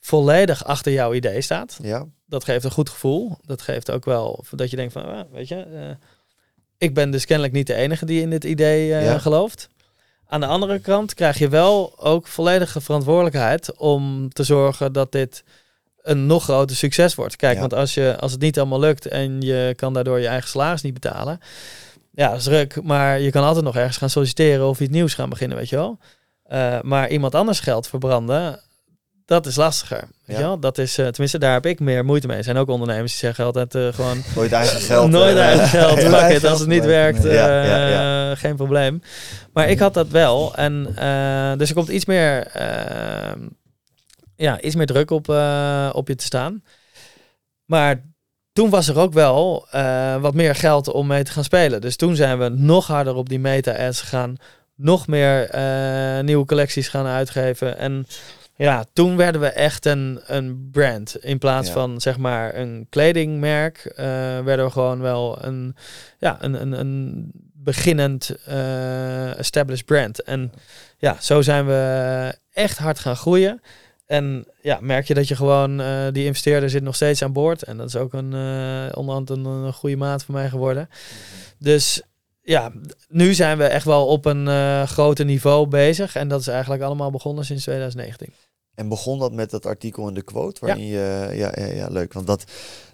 volledig achter jouw idee staat. Ja, Dat geeft een goed gevoel. Dat geeft ook wel dat je denkt van, ah, weet je, eh, ik ben dus kennelijk niet de enige die in dit idee eh, Ja. gelooft. Aan de andere kant krijg je wel ook volledige verantwoordelijkheid om te zorgen dat dit een nog groter succes wordt. Kijk, Ja. want als, je, als het niet allemaal lukt en je kan daardoor je eigen salaris niet betalen, ja, dat is druk. Maar je kan altijd nog ergens gaan solliciteren of iets nieuws gaan beginnen, weet je wel. Eh, maar iemand anders geld verbranden, dat is lastiger. Weet Ja. wel? Dat is, eh, tenminste, daar heb ik meer moeite mee. Er zijn ook ondernemers die zeggen altijd eh, gewoon nooit eigen geld. nooit eigen geld. eigen it, als het niet werkt, Nee. Ja, ja, geen probleem. Maar ik had dat wel. En dus er komt iets meer, ja, iets meer druk op, eh, op je te staan. Maar toen was er ook wel eh, wat meer geld om mee te gaan spelen. Dus toen zijn we nog harder op die meta-ads gegaan. Nog meer eh, nieuwe collecties gaan uitgeven. En ja, toen werden we echt een, een brand. In plaats Ja. van zeg maar een kledingmerk, werden we gewoon wel een, ja, een, een, een beginnend established brand. En ja, zo zijn we echt hard gaan groeien. En ja, merk je dat je gewoon, eh, die investeerder zit nog steeds aan boord. En dat is ook een, eh onderhand een, een goede maat voor mij geworden. Dus ja, nu zijn we echt wel op een eh groter niveau bezig. En dat is eigenlijk allemaal begonnen sinds 2019. En begon dat met dat artikel in de quote? Waarin je, ja, ja, ja, leuk. Want dat,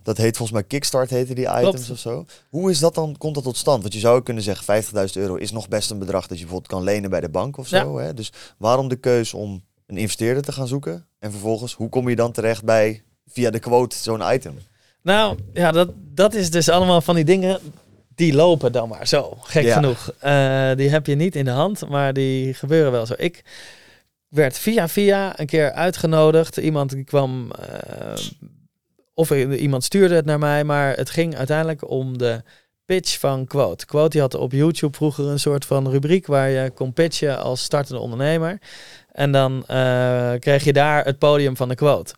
dat heet volgens mij Kickstart, heten die items Klopt. of zo. Hoe is dat dan, komt dat tot stand? Want je zou kunnen zeggen, 50.000 euro is nog best een bedrag dat je bijvoorbeeld kan lenen bij de bank of zo. Hè? Dus waarom de keus om een investeerder te gaan zoeken? En vervolgens, hoe kom je dan terecht bij, via de quote, zo'n item? Nou, ja, dat, dat is dus allemaal van die dingen. Die lopen dan maar zo, gek Ja. genoeg. Eh, die heb je niet in de hand, maar die gebeuren wel zo. Ik werd via via een keer uitgenodigd. Iemand die kwam, eh, of iemand stuurde het naar mij, maar het ging uiteindelijk om de pitch van Quote. Quote die had op YouTube vroeger een soort van rubriek waar je kon pitchen als startende ondernemer. En dan eh, kreeg je daar het podium van de Quote.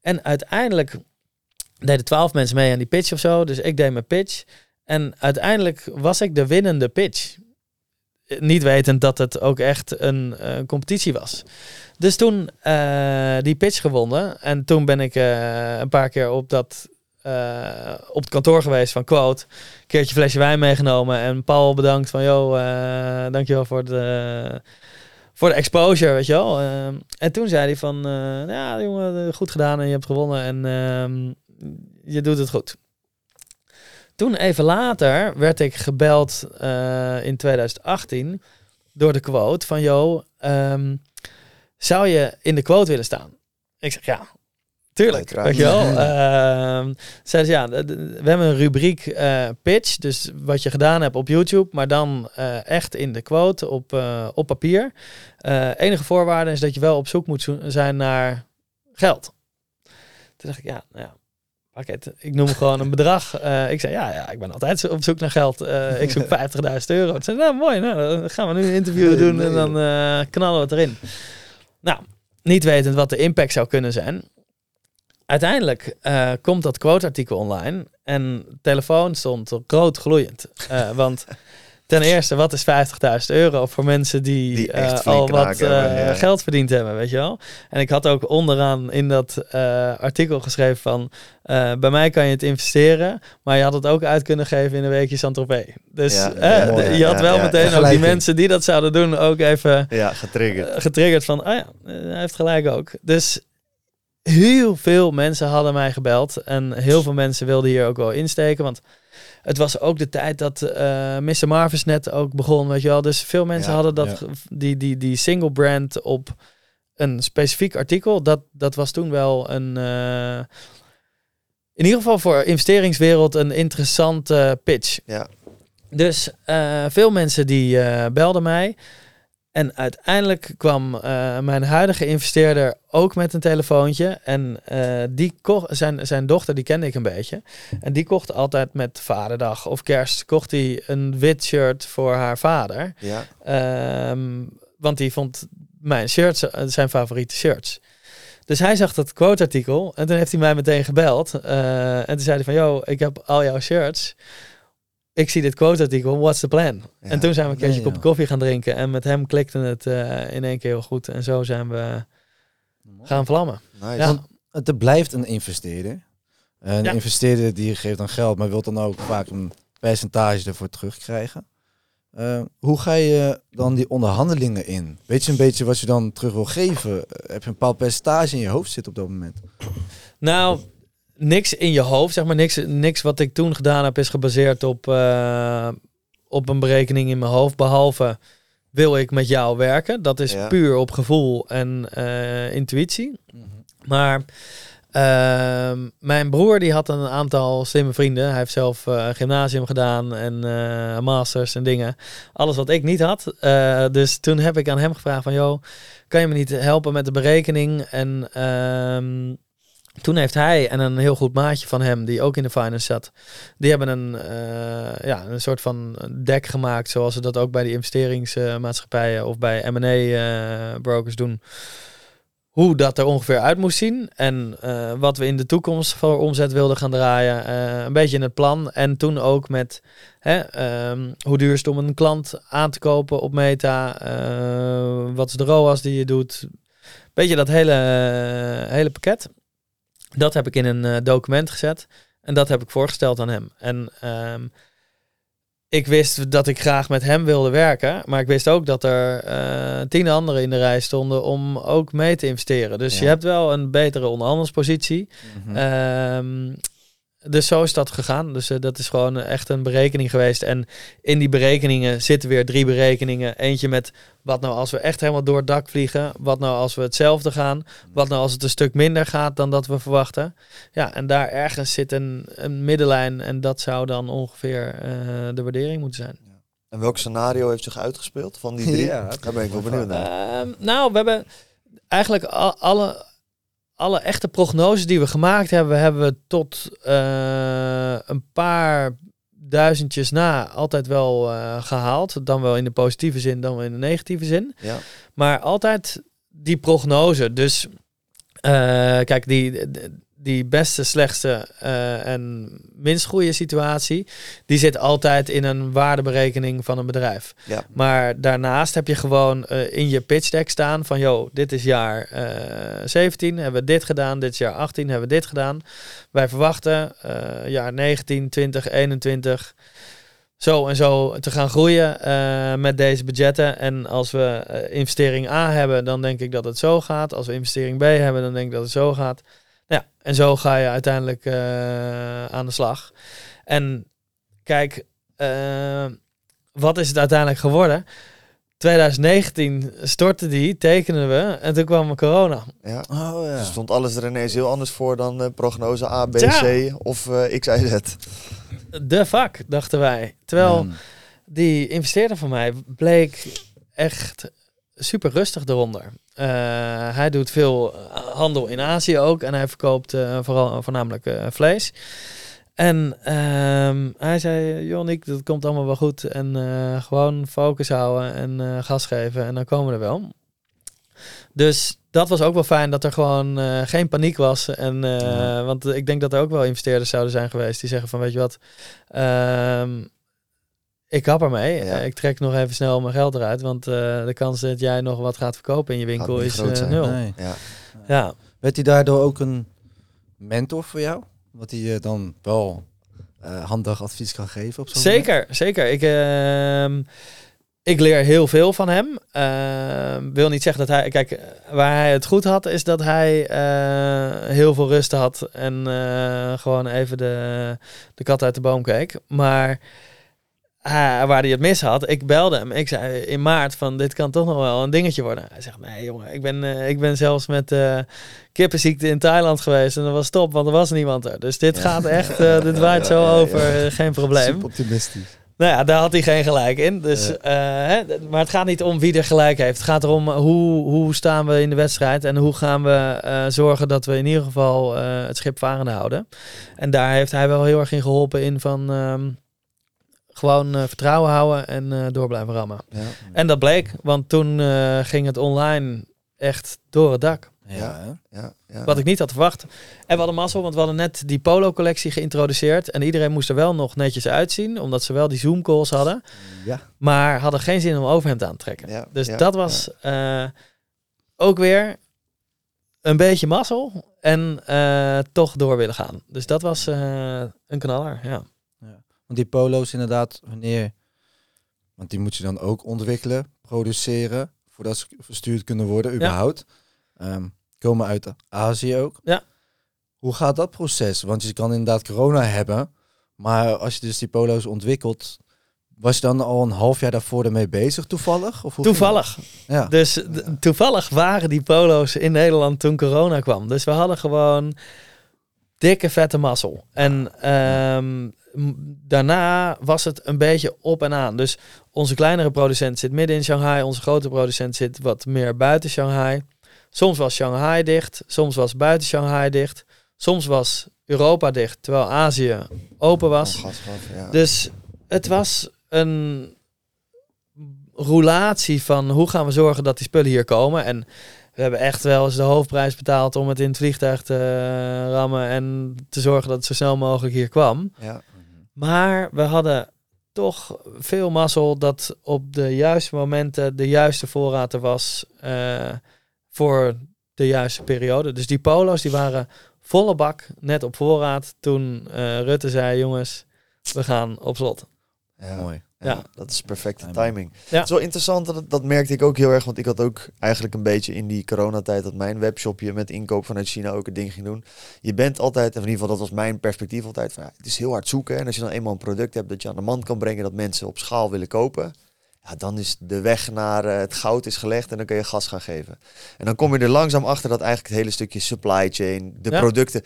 En uiteindelijk deden twaalf mensen mee aan die pitch of zo. Dus ik deed mijn pitch. En uiteindelijk was ik de winnende pitch. Niet wetend dat het ook echt een eh, competitie was. Dus toen eh, die pitch gewonnen. En toen ben ik een paar keer op dat op het kantoor geweest van Quote. Een keertje flesje wijn meegenomen. En Paul bedankt van, joh, eh, dankjewel voor de, voor de exposure, weet je wel. Eh, en toen zei hij van, eh, ja jongen, eh, goed gedaan en je hebt gewonnen. En ehm, je doet het goed. Toen even later werd ik gebeld eh, in 2018 door de quote van, joh, ehm, zou je in de quote willen staan? Ik zeg, ja, tuurlijk, Uiteraard. weet je wel. Ehm zei ze, ja, we hebben een rubriek eh, pitch, dus wat je gedaan hebt op YouTube, maar dan eh, echt in de quote op, eh, op papier. Enige voorwaarde is dat je wel op zoek moet zijn naar geld. Toen dacht ik, ja, nou ja, pak het. Ik noem gewoon een bedrag. Ik zei, ja, ja, ik ben altijd op zoek naar geld. Ik zoek 50.000 euro. Toen zei nou mooi, nou, dan gaan we nu een interview doen en dan knallen we het erin. Nou, niet wetend wat de impact zou kunnen zijn. Uiteindelijk eh, komt dat quote-artikel online en de telefoon stond rood gloeiend. Eh, want ten eerste, wat is 50.000 euro voor mensen die, Die echt eh, al wat knaken hebben, ja. geld verdiend hebben, weet je wel? En ik had ook onderaan in dat artikel geschreven van, bij mij kan je het investeren, maar je had het ook uit kunnen geven in een weekje Saint-Tropez. Dus Ja, ja, de- mooi, je had wel meteen ook die mensen die dat zouden doen ook even Ja, getriggerd. getriggerd van, oh ja, hij heeft gelijk ook. Dus heel veel mensen hadden mij gebeld en heel veel mensen wilden hier ook wel insteken, want het was ook de tijd dat eh Mr. Marvis net ook begon, weet je wel. Dus veel mensen Ja, hadden dat, ja. die, die, die single brand op een specifiek artikel. Dat, dat was toen wel een, eh, in ieder geval voor investeringswereld een interessante pitch. Ja. Dus eh, veel mensen die belden mij. En uiteindelijk kwam eh, mijn huidige investeerder ook met een telefoontje. En eh, die kocht, zijn, zijn dochter, die kende ik een beetje. En die kocht altijd met vaderdag of kerst, kocht hij een wit shirt voor haar vader. Ja. Ehm, want die vond mijn shirts eh, zijn favoriete shirts. Dus hij zag dat quote-artikel en toen heeft hij mij meteen gebeld. En toen zei hij van, yo, ik heb al jouw shirts. Ik zie dit quote-artikel, what's the plan? Ja. En toen zijn we een keertje Nee, kopje joh. koffie gaan drinken. En met hem klikte het eh, in één keer heel goed. En zo zijn we gaan vlammen. Nice. Ja. Want het blijft een investeerder. Een Ja. investeerder die geeft dan geld, maar wil dan ook vaak een percentage ervoor terugkrijgen. Eh, hoe ga je dan die onderhandelingen in? Weet je een beetje wat je dan terug wil geven? Eh, Heb je een bepaald percentage in je hoofd zitten op dat moment? Nou, niks in je hoofd, zeg maar. Niks, niks wat ik toen gedaan heb is gebaseerd op, eh, op een berekening in mijn hoofd. Behalve, wil ik met jou werken? Dat is Ja. puur op gevoel en eh, intuïtie. Maar ehm, mijn broer die had een aantal slimme vrienden. Hij heeft zelf eh, gymnasium gedaan en masters en dingen. Alles wat ik niet had. Dus toen heb ik aan hem gevraagd van... joh, kan je me niet helpen met de berekening? En ehm, toen heeft hij en een heel goed maatje van hem... die ook in de finance zat... die hebben een, eh, ja, een soort van deck gemaakt... zoals ze dat ook bij die investeringsmaatschappijen... of bij M&A-brokers doen hoe dat er ongeveer uit moest zien. En eh, wat we in de toekomst voor omzet wilden gaan draaien. eh, een beetje in het plan. En toen ook met hè, ehm, hoe duur is het om een klant aan te kopen op Meta. eh, wat is de ROAS die je doet. Beetje dat hele, hele pakket. Dat heb ik in een eh, document gezet. En dat heb ik voorgesteld aan hem. En ehm, ik wist dat ik graag met hem wilde werken. Maar ik wist ook dat er eh, tien anderen in de rij stonden om ook mee te investeren. Dus Ja. je hebt wel een betere onderhandelspositie. Ehm, dus zo is dat gegaan. Dus eh, dat is gewoon echt een berekening geweest. En in die berekeningen zitten weer drie berekeningen. Eentje met wat nou als we echt helemaal door het dak vliegen. Wat nou als we hetzelfde gaan. Wat nou als het een stuk minder gaat dan dat we verwachten. Ja, en daar ergens zit een, een middenlijn. En dat zou dan ongeveer eh, de waardering moeten zijn. En welk scenario heeft zich uitgespeeld van die drie? Ja, Daar ben ik wel benieuwd naar. Ehm, nou, we hebben eigenlijk al- alle, alle echte prognoses die we gemaakt hebben, hebben we tot eh, een paar duizendjes na altijd wel eh, gehaald. Dan wel in de positieve zin, dan wel in de negatieve zin. Ja. Maar altijd die prognose. Dus eh, kijk, die, die beste, slechtste eh, en minst goede situatie, die zit altijd in een waardeberekening van een bedrijf. Ja. Maar daarnaast heb je gewoon eh, in je pitch deck staan van, joh, dit is jaar eh 17, hebben we dit gedaan, dit is jaar 18, hebben we dit gedaan. Wij verwachten eh, jaar 19, 20, 21 zo en zo te gaan groeien eh, met deze budgetten. En als we eh, investering A hebben, dan denk ik dat het zo gaat. Als we investering B hebben, dan denk ik dat het zo gaat. Ja, en zo ga je uiteindelijk eh, aan de slag. En kijk, eh, wat is het uiteindelijk geworden? 2019 stortte die, tekenen we en toen kwam corona. Ja. Oh ja. Dus stond alles er ineens heel anders voor dan eh, prognose A, B. C of eh X, Y, Z. De fuck, dachten wij. Terwijl Ja. die investeerder van mij bleek echt super rustig eronder. Eh, hij doet veel eh, handel in Azië ook en hij verkoopt eh, vooral voornamelijk vlees. En ehm, hij zei, Jonnik, dat komt allemaal wel goed. En gewoon focus houden en gas geven en dan komen we er wel. Dus dat was ook wel fijn dat er gewoon geen paniek was. En, Ja. Want ik denk dat er ook wel investeerders zouden zijn geweest die zeggen van, weet je wat, ehm, ik kap ermee. Ja. Eh, ik trek nog even snel mijn geld eruit. Want eh, de kans dat jij nog wat gaat verkopen in je winkel is zijn. nul. Nee. Ja. Ja. Werd hij daardoor ook een mentor voor jou? Wat hij je dan wel eh, handig advies kan geven op moment? Zeker, zeker. Ik, ehm, ik leer heel veel van hem. Ehm, wil niet zeggen dat hij... Kijk, waar hij het goed had, is dat hij eh, heel veel rust had. En eh, gewoon even de, de kat uit de boom keek. Maar eh, waar hij het mis had, ik belde hem. Ik zei in maart van, dit kan toch nog wel een dingetje worden. Hij zegt, nee jongen, ik ben, eh, ik ben zelfs met eh, kippenziekte in Thailand geweest. En dat was top, want er was niemand er. Dus dit gaat echt, eh, dit waait zo over, geen probleem. Super optimistisch. Nou ja, daar had hij geen gelijk in. Dus, Ja. eh, hè, maar het gaat niet om wie er gelijk heeft. Het gaat erom hoe, hoe staan we in de wedstrijd en hoe gaan we eh, zorgen dat we in ieder geval eh, het schip varende houden. En daar heeft hij wel heel erg in geholpen in van ehm, gewoon eh, vertrouwen houden en eh, door blijven rammen. Ja. En dat bleek, want toen eh, ging het online echt door het dak. Ja? Ja, ja. Wat ik niet had verwacht. En we hadden mazzel, want we hadden net die Polo-collectie geïntroduceerd. En iedereen moest er wel nog netjes uitzien, omdat ze wel die Zoom-calls hadden. ja. Maar hadden geen zin om overhemd aan te trekken. Ja, Dus ja, dat was eh, ook weer een beetje mazzel. En eh, toch door willen gaan. Dus dat was eh, een knaller, ja. Want die polo's inderdaad, wanneer... Want die moet je dan ook ontwikkelen, produceren, voordat ze verstuurd kunnen worden, überhaupt. Ehm, komen uit Azië ook. Ja. Hoe gaat dat proces? Want je kan inderdaad corona hebben, maar als je dus die polo's ontwikkelt, was je dan al een half jaar daarvoor ermee bezig toevallig? Of hoe Toevallig. Ja. Dus toevallig waren die polo's in Nederland toen corona kwam. Dus we hadden gewoon dikke vette mazzel. En ehm, daarna was het een beetje op en aan. Dus onze kleinere producent zit midden in Shanghai. Onze grote producent zit wat meer buiten Shanghai. Soms was Shanghai dicht. Soms was buiten Shanghai dicht. Soms was Europa dicht, terwijl Azië open was. Oh, ja. Dus het was een roulatie van hoe gaan we zorgen dat die spullen hier komen. En we hebben echt wel eens de hoofdprijs betaald om het in het vliegtuig te rammen en te zorgen dat het zo snel mogelijk hier kwam. ja. Maar we hadden toch veel mazzel dat op de juiste momenten de juiste voorraad er was eh, voor de juiste periode. Dus die polo's die waren volle bak, net op voorraad, toen eh, Rutte zei, jongens, we gaan op slot. Ja. Mooi. Ja, dat is perfecte Timing. timing. Ja. Het is wel interessant, dat, dat merkte ik ook heel erg. Want ik had ook eigenlijk een beetje in die coronatijd dat mijn webshopje met inkoop vanuit China ook het ding ging doen. Je bent altijd, en in ieder geval dat was mijn perspectief altijd, van, ja, het is heel hard zoeken. En als je dan eenmaal een product hebt dat je aan de man kan brengen, dat mensen op schaal willen kopen. Ja, dan is de weg naar eh, het goud is gelegd en dan kun je gas gaan geven. En dan kom je er langzaam achter dat eigenlijk het hele stukje supply chain, de Ja. producten.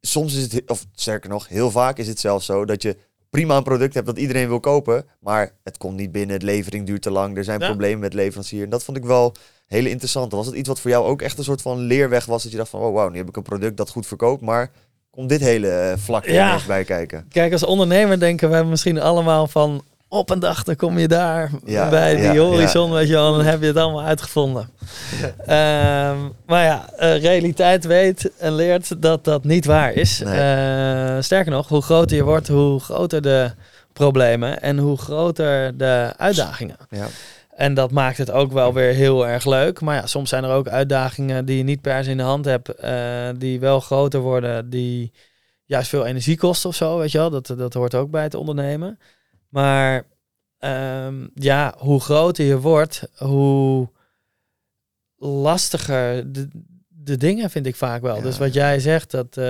Soms is het, of sterker nog, heel vaak is het zelfs zo dat je prima een product hebt dat iedereen wil kopen, maar het komt niet binnen, de levering duurt te lang, er zijn Ja. problemen met leverancier. En dat vond ik wel hele interessant. Was het iets wat voor jou ook echt een soort van leerweg was, dat je dacht van, oh wauw, nu heb ik een product dat goed verkoopt, maar komt dit hele eh, vlak Ja. bij kijken? Kijk, als ondernemer denken we misschien allemaal van op een dag dan kom je daar Ja, bij die ja, horizon, weet je wel, dan heb je het allemaal uitgevonden. Ehm, maar ja, eh, realiteit weet en leert dat dat niet waar is. Nee. Eh, sterker nog, hoe groter je wordt, hoe groter de problemen en hoe groter de uitdagingen. Ja, En dat maakt het ook wel weer heel erg leuk. Maar ja, soms zijn er ook uitdagingen die je niet per se in de hand hebt, eh, die wel groter worden, die juist veel energie kosten of zo, weet je wel. Dat, dat hoort ook bij het ondernemen. Maar ehm, ja, hoe groter je wordt, hoe lastiger de, de dingen vind ik vaak wel. Ja, dus wat jij zegt, dat eh,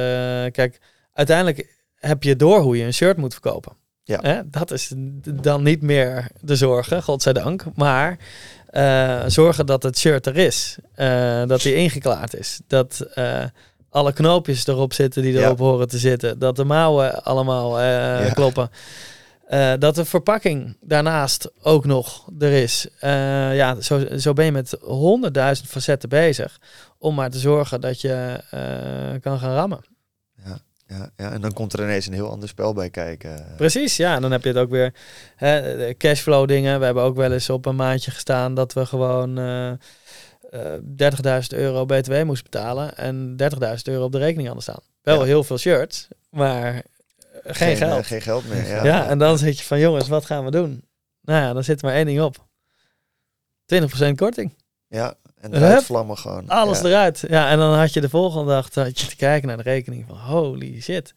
kijk, uiteindelijk heb je door hoe je een shirt moet verkopen. Ja. Hè? Dat is dan niet meer de zorgen, godzijdank. Maar eh, zorgen dat het shirt er is. eh, dat die ingeklaard is. Dat alle knoopjes erop zitten die Ja. erop horen te zitten. Dat de mouwen allemaal Ja. kloppen. Eh, dat de verpakking daarnaast ook nog er is. Eh, ja, zo, zo ben je met honderdduizend facetten bezig. Om maar te zorgen dat je eh, kan gaan rammen. ja, ja, en dan komt er ineens een heel ander spel bij kijken. Precies, ja. En dan heb je het ook weer hè, cashflow dingen. We hebben ook wel eens op een maandje gestaan dat we gewoon eh eh 30.000 euro btw moesten betalen en 30.000 euro op de rekening hadden staan. Wel Ja. heel veel shirts, maar geen, eh, geld. geen geld meer. Ja, ja, en dan zit je van jongens, wat gaan we doen? Nou ja, dan zit er maar één ding op. 20% korting. Ja, en Hup. eruit vlammen gewoon. Alles ja. eruit. Ja, en dan had je de volgende dag had je te kijken naar de rekening van holy shit.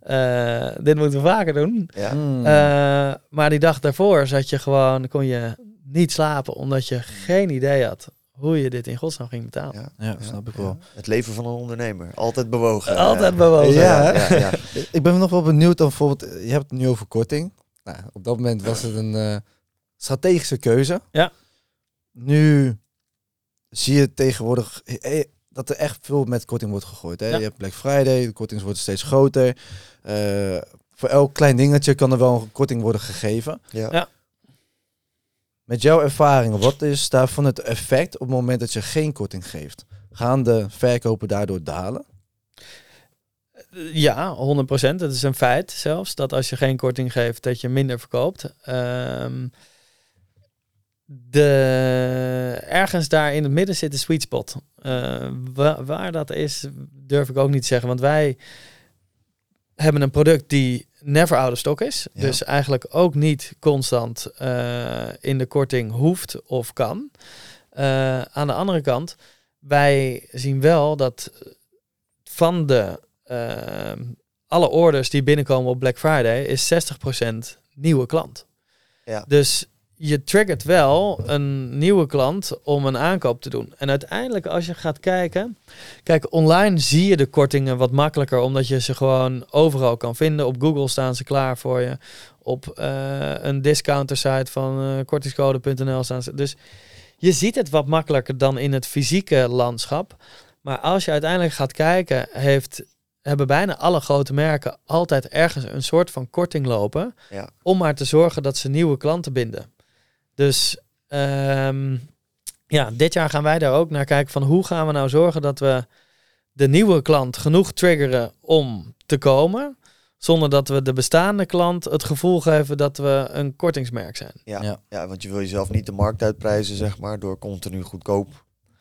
Eh, dit moeten we vaker doen. Ja. Hmm. Eh, maar die dag daarvoor zat je gewoon, kon je niet slapen omdat je geen idee had hoe je dit in godsnaam ging betalen. Ja, ja, snap ik wel. Het leven van een ondernemer. Altijd bewogen. Altijd bewogen. Ja, hè? ja, ja. Ik ben nog wel benieuwd dan bijvoorbeeld, je hebt het nu over korting. Nou, op dat moment was het een eh, strategische keuze. Ja. Nu zie je tegenwoordig eh, dat er echt veel met korting wordt gegooid. Hè? Ja. Je hebt Black Friday, de kortingen worden steeds groter. Eh, voor elk klein dingetje kan er wel een korting worden gegeven. Ja. Ja. Met jouw ervaringen, wat is daarvan het effect op het moment dat je geen korting geeft? Gaan de verkopen daardoor dalen? Ja, 100%. Het is een feit zelfs dat als je geen korting geeft, dat je minder verkoopt. Ehm, de, ergens daar in het midden zit de sweet spot. Eh, wa- waar dat is, durf ik ook niet te zeggen. Want wij hebben een product die never out of stock is. Ja. Dus eigenlijk ook niet constant eh, in de korting hoeft of kan. Eh, aan de andere kant, wij zien wel dat van de eh, alle orders die binnenkomen op Black Friday is 60% nieuwe klant. Ja. Dus je triggert wel een nieuwe klant om een aankoop te doen. En uiteindelijk als je gaat kijken, kijk online zie je de kortingen wat makkelijker omdat je ze gewoon overal kan vinden. Op Google staan ze klaar voor je. Op eh, een discounter site van eh, kortingscode.nl staan ze. Dus je ziet het wat makkelijker dan in het fysieke landschap. Maar als je uiteindelijk gaat kijken, heeft, hebben bijna alle grote merken altijd ergens een soort van korting lopen. Ja. Om maar te zorgen dat ze nieuwe klanten binden. Dus ehm, ja, dit jaar gaan wij daar ook naar kijken van hoe gaan we nou zorgen dat we de nieuwe klant genoeg triggeren om te komen. Zonder dat we de bestaande klant het gevoel geven dat we een kortingsmerk zijn. Ja. Ja. Ja. want je wil jezelf niet de markt uitprijzen, zeg maar, door continu goedkoop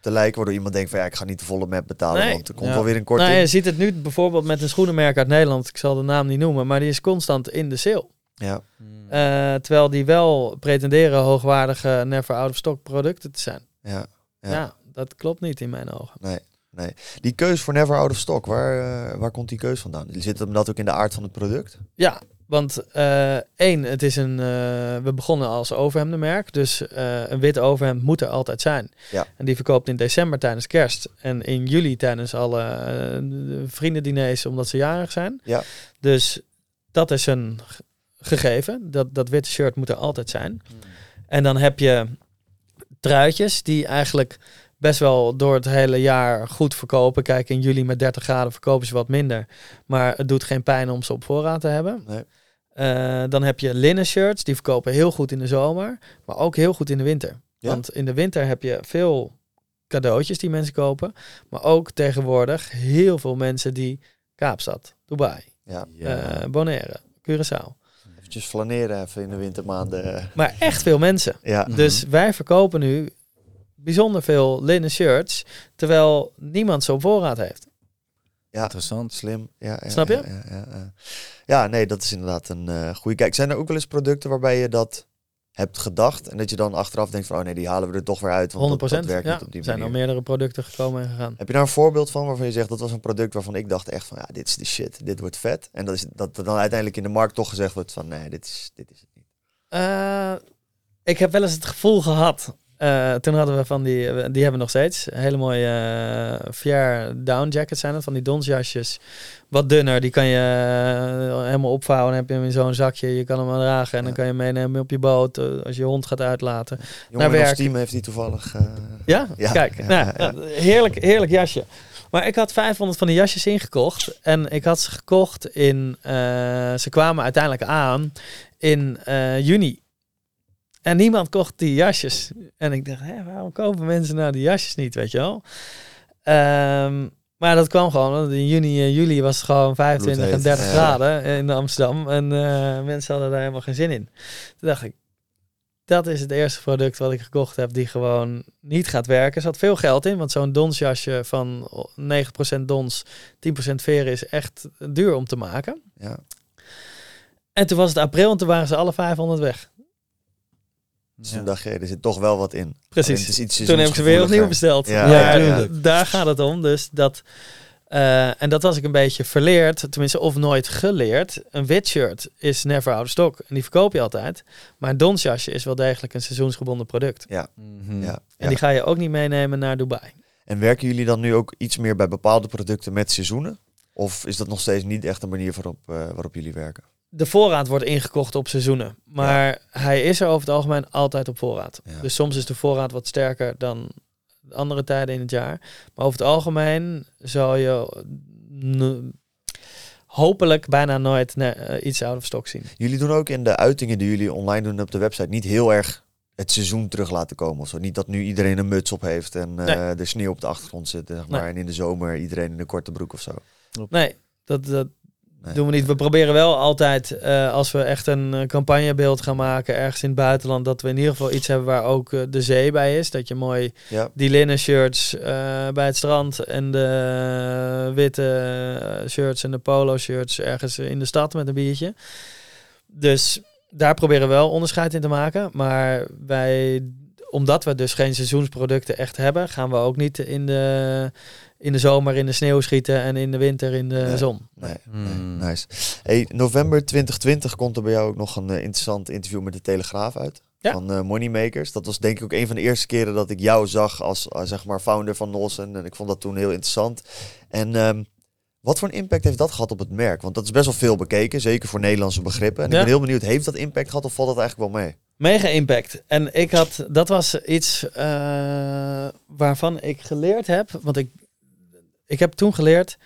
te lijken. Waardoor iemand denkt van ja, ik ga niet de volle map betalen, Nee. want er komt Ja. wel weer een korting. Nou, je ziet het nu bijvoorbeeld met een schoenenmerk uit Nederland. Ik zal de naam niet noemen, maar die is constant in de sale. Ja, Eh, terwijl die wel pretenderen hoogwaardige never out of stock producten te zijn. ja, Ja. Ja. dat klopt niet in mijn ogen. nee, nee. Die keus voor Never Out of Stock, waar, eh, waar komt die keus vandaan? Zit hem dat ook in de aard van het product? Ja, want eh, één, het is een. eh, we begonnen als overhemdenmerk, dus eh, een wit overhemd moet er altijd zijn. Ja. En die verkoopt in december tijdens kerst en in juli tijdens alle vriendendiners omdat ze jarig zijn. Ja. Dus dat is een gegeven. Dat, dat witte shirt moet er altijd zijn. En dan heb je truitjes die eigenlijk best wel door het hele jaar goed verkopen. Kijk, in juli met 30 graden verkopen ze wat minder. Maar het doet geen pijn om ze op voorraad te hebben. Nee. Eh, dan heb je linnen shirts, die verkopen heel goed in de zomer, maar ook heel goed in de winter. Ja. Want in de winter heb je veel cadeautjes die mensen kopen, maar ook tegenwoordig heel veel mensen die Kaapstad, Dubai, Ja, eh, Bonaire, Curaçao. Eventjes flaneren even in de wintermaanden. Maar echt veel mensen. Ja, Dus wij verkopen nu bijzonder veel linnen shirts, terwijl niemand zo op voorraad heeft. ja. Interessant. Slim. Ja, ja, Snap je? Ja, ja, ja, ja. Ja, nee, dat is inderdaad een eh goede kijk. Zijn er ook wel eens producten waarbij je dat hebt gedacht en dat je dan achteraf denkt van, oh nee, die halen we er toch weer uit, want 100 dat, dat werkt ja, niet op die er zijn al manier. meerdere producten gekomen en gegaan. Heb je daar een voorbeeld van waarvan je zegt dat was een product waarvan ik dacht echt van ja, dit is de shit, dit wordt vet. En dat is dat er dan uiteindelijk in de markt toch gezegd wordt van nee, dit is, dit is het niet. Eh, ik heb wel eens het gevoel gehad. Eh, toen hadden we van die, die hebben we nog steeds. Hele mooie uh, Fier down jackets zijn het, van die donsjasjes. Wat dunner, die kan je eh, helemaal opvouwen. Dan heb je hem in zo'n zakje. Je kan hem wel dragen en dan kan je meenemen op je boot eh, als je hond gaat uitlaten. Jongen werk. ons team heeft die toevallig. eh, Ja? Ja, Kijk, ja, nou, heerlijk, heerlijk jasje. Maar ik had 500 van die jasjes ingekocht. En ik had ze gekocht in... eh, ze kwamen uiteindelijk aan in eh, juni. En niemand kocht die jasjes. En ik dacht, hè, waarom kopen mensen nou die jasjes niet, weet je wel? Ehm, maar dat kwam gewoon, want in juni en juli was het gewoon 25 en Bloedheet. 30 Ja. graden in Amsterdam. En eh, mensen hadden daar helemaal geen zin in. Toen dacht ik, dat is het eerste product wat ik gekocht heb die gewoon niet gaat werken. Er zat veel geld in, want zo'n donsjasje van 9% dons, 10% veren is echt duur om te maken. ja. En toen was het april en toen waren ze alle 500 weg. Dus toen dacht je, er zit toch wel wat in. Alleen het Precies. is iets Toen heb ik ze weer opnieuw besteld. Ja, Ja, ja, ja, daar gaat het om. Dus dat, eh, en dat was ik een beetje verleerd, tenminste of nooit geleerd. Een wit shirt is never out of stock en die verkoop je altijd. Maar een donsjasje is wel degelijk een seizoensgebonden product. Mhm. Ja, En ja. die ga je ook niet meenemen naar Dubai. En werken jullie dan nu ook iets meer bij bepaalde producten met seizoenen? Of is dat nog steeds niet echt een manier waarop, eh, waarop jullie werken? De voorraad wordt ingekocht op seizoenen. Maar hij is er over het algemeen altijd op voorraad. Ja. Dus soms is de voorraad wat sterker dan andere tijden in het jaar. Maar over het algemeen zal je n- hopelijk bijna nooit eh, iets out of stock zien. Jullie doen ook in de uitingen die jullie online doen op de website niet heel erg het seizoen terug laten komen of zo. Niet dat nu iedereen een muts op heeft en eh, Nee. de sneeuw op de achtergrond zit, zeg maar. Nee. En in de zomer iedereen in een korte broek of zo. Nee, dat, dat, Nee. Doen we niet. We proberen wel altijd, eh, als we echt een eh, campagnebeeld gaan maken ergens in het buitenland, dat we in ieder geval iets hebben waar ook eh, de zee bij is. Dat je mooi Ja. die linnen shirts bij het strand en de witte shirts en de polo shirts ergens in de stad met een biertje. Dus daar proberen we wel onderscheid in te maken. Maar wij, omdat we dus geen seizoensproducten echt hebben, gaan we ook niet in de, in de zomer in de sneeuw schieten en in de winter in de Nee. zon. Nee, Hmm. nee, nice. Hey, november 2020 komt er bij jou ook nog een eh, interessant interview met de Telegraaf uit. Ja. Van eh, Moneymakers. Dat was denk ik ook een van de eerste keren dat ik jou zag als eh, zeg maar founder van Nolsen. En ik vond dat toen heel interessant. En ehm, wat voor een impact heeft dat gehad op het merk? Want dat is best wel veel bekeken, zeker voor Nederlandse begrippen. En Ja. ik ben heel benieuwd, heeft dat impact gehad of valt dat eigenlijk wel mee? Mega impact. En ik had, dat was iets eh, waarvan ik geleerd heb. Want ik, ik heb toen geleerd,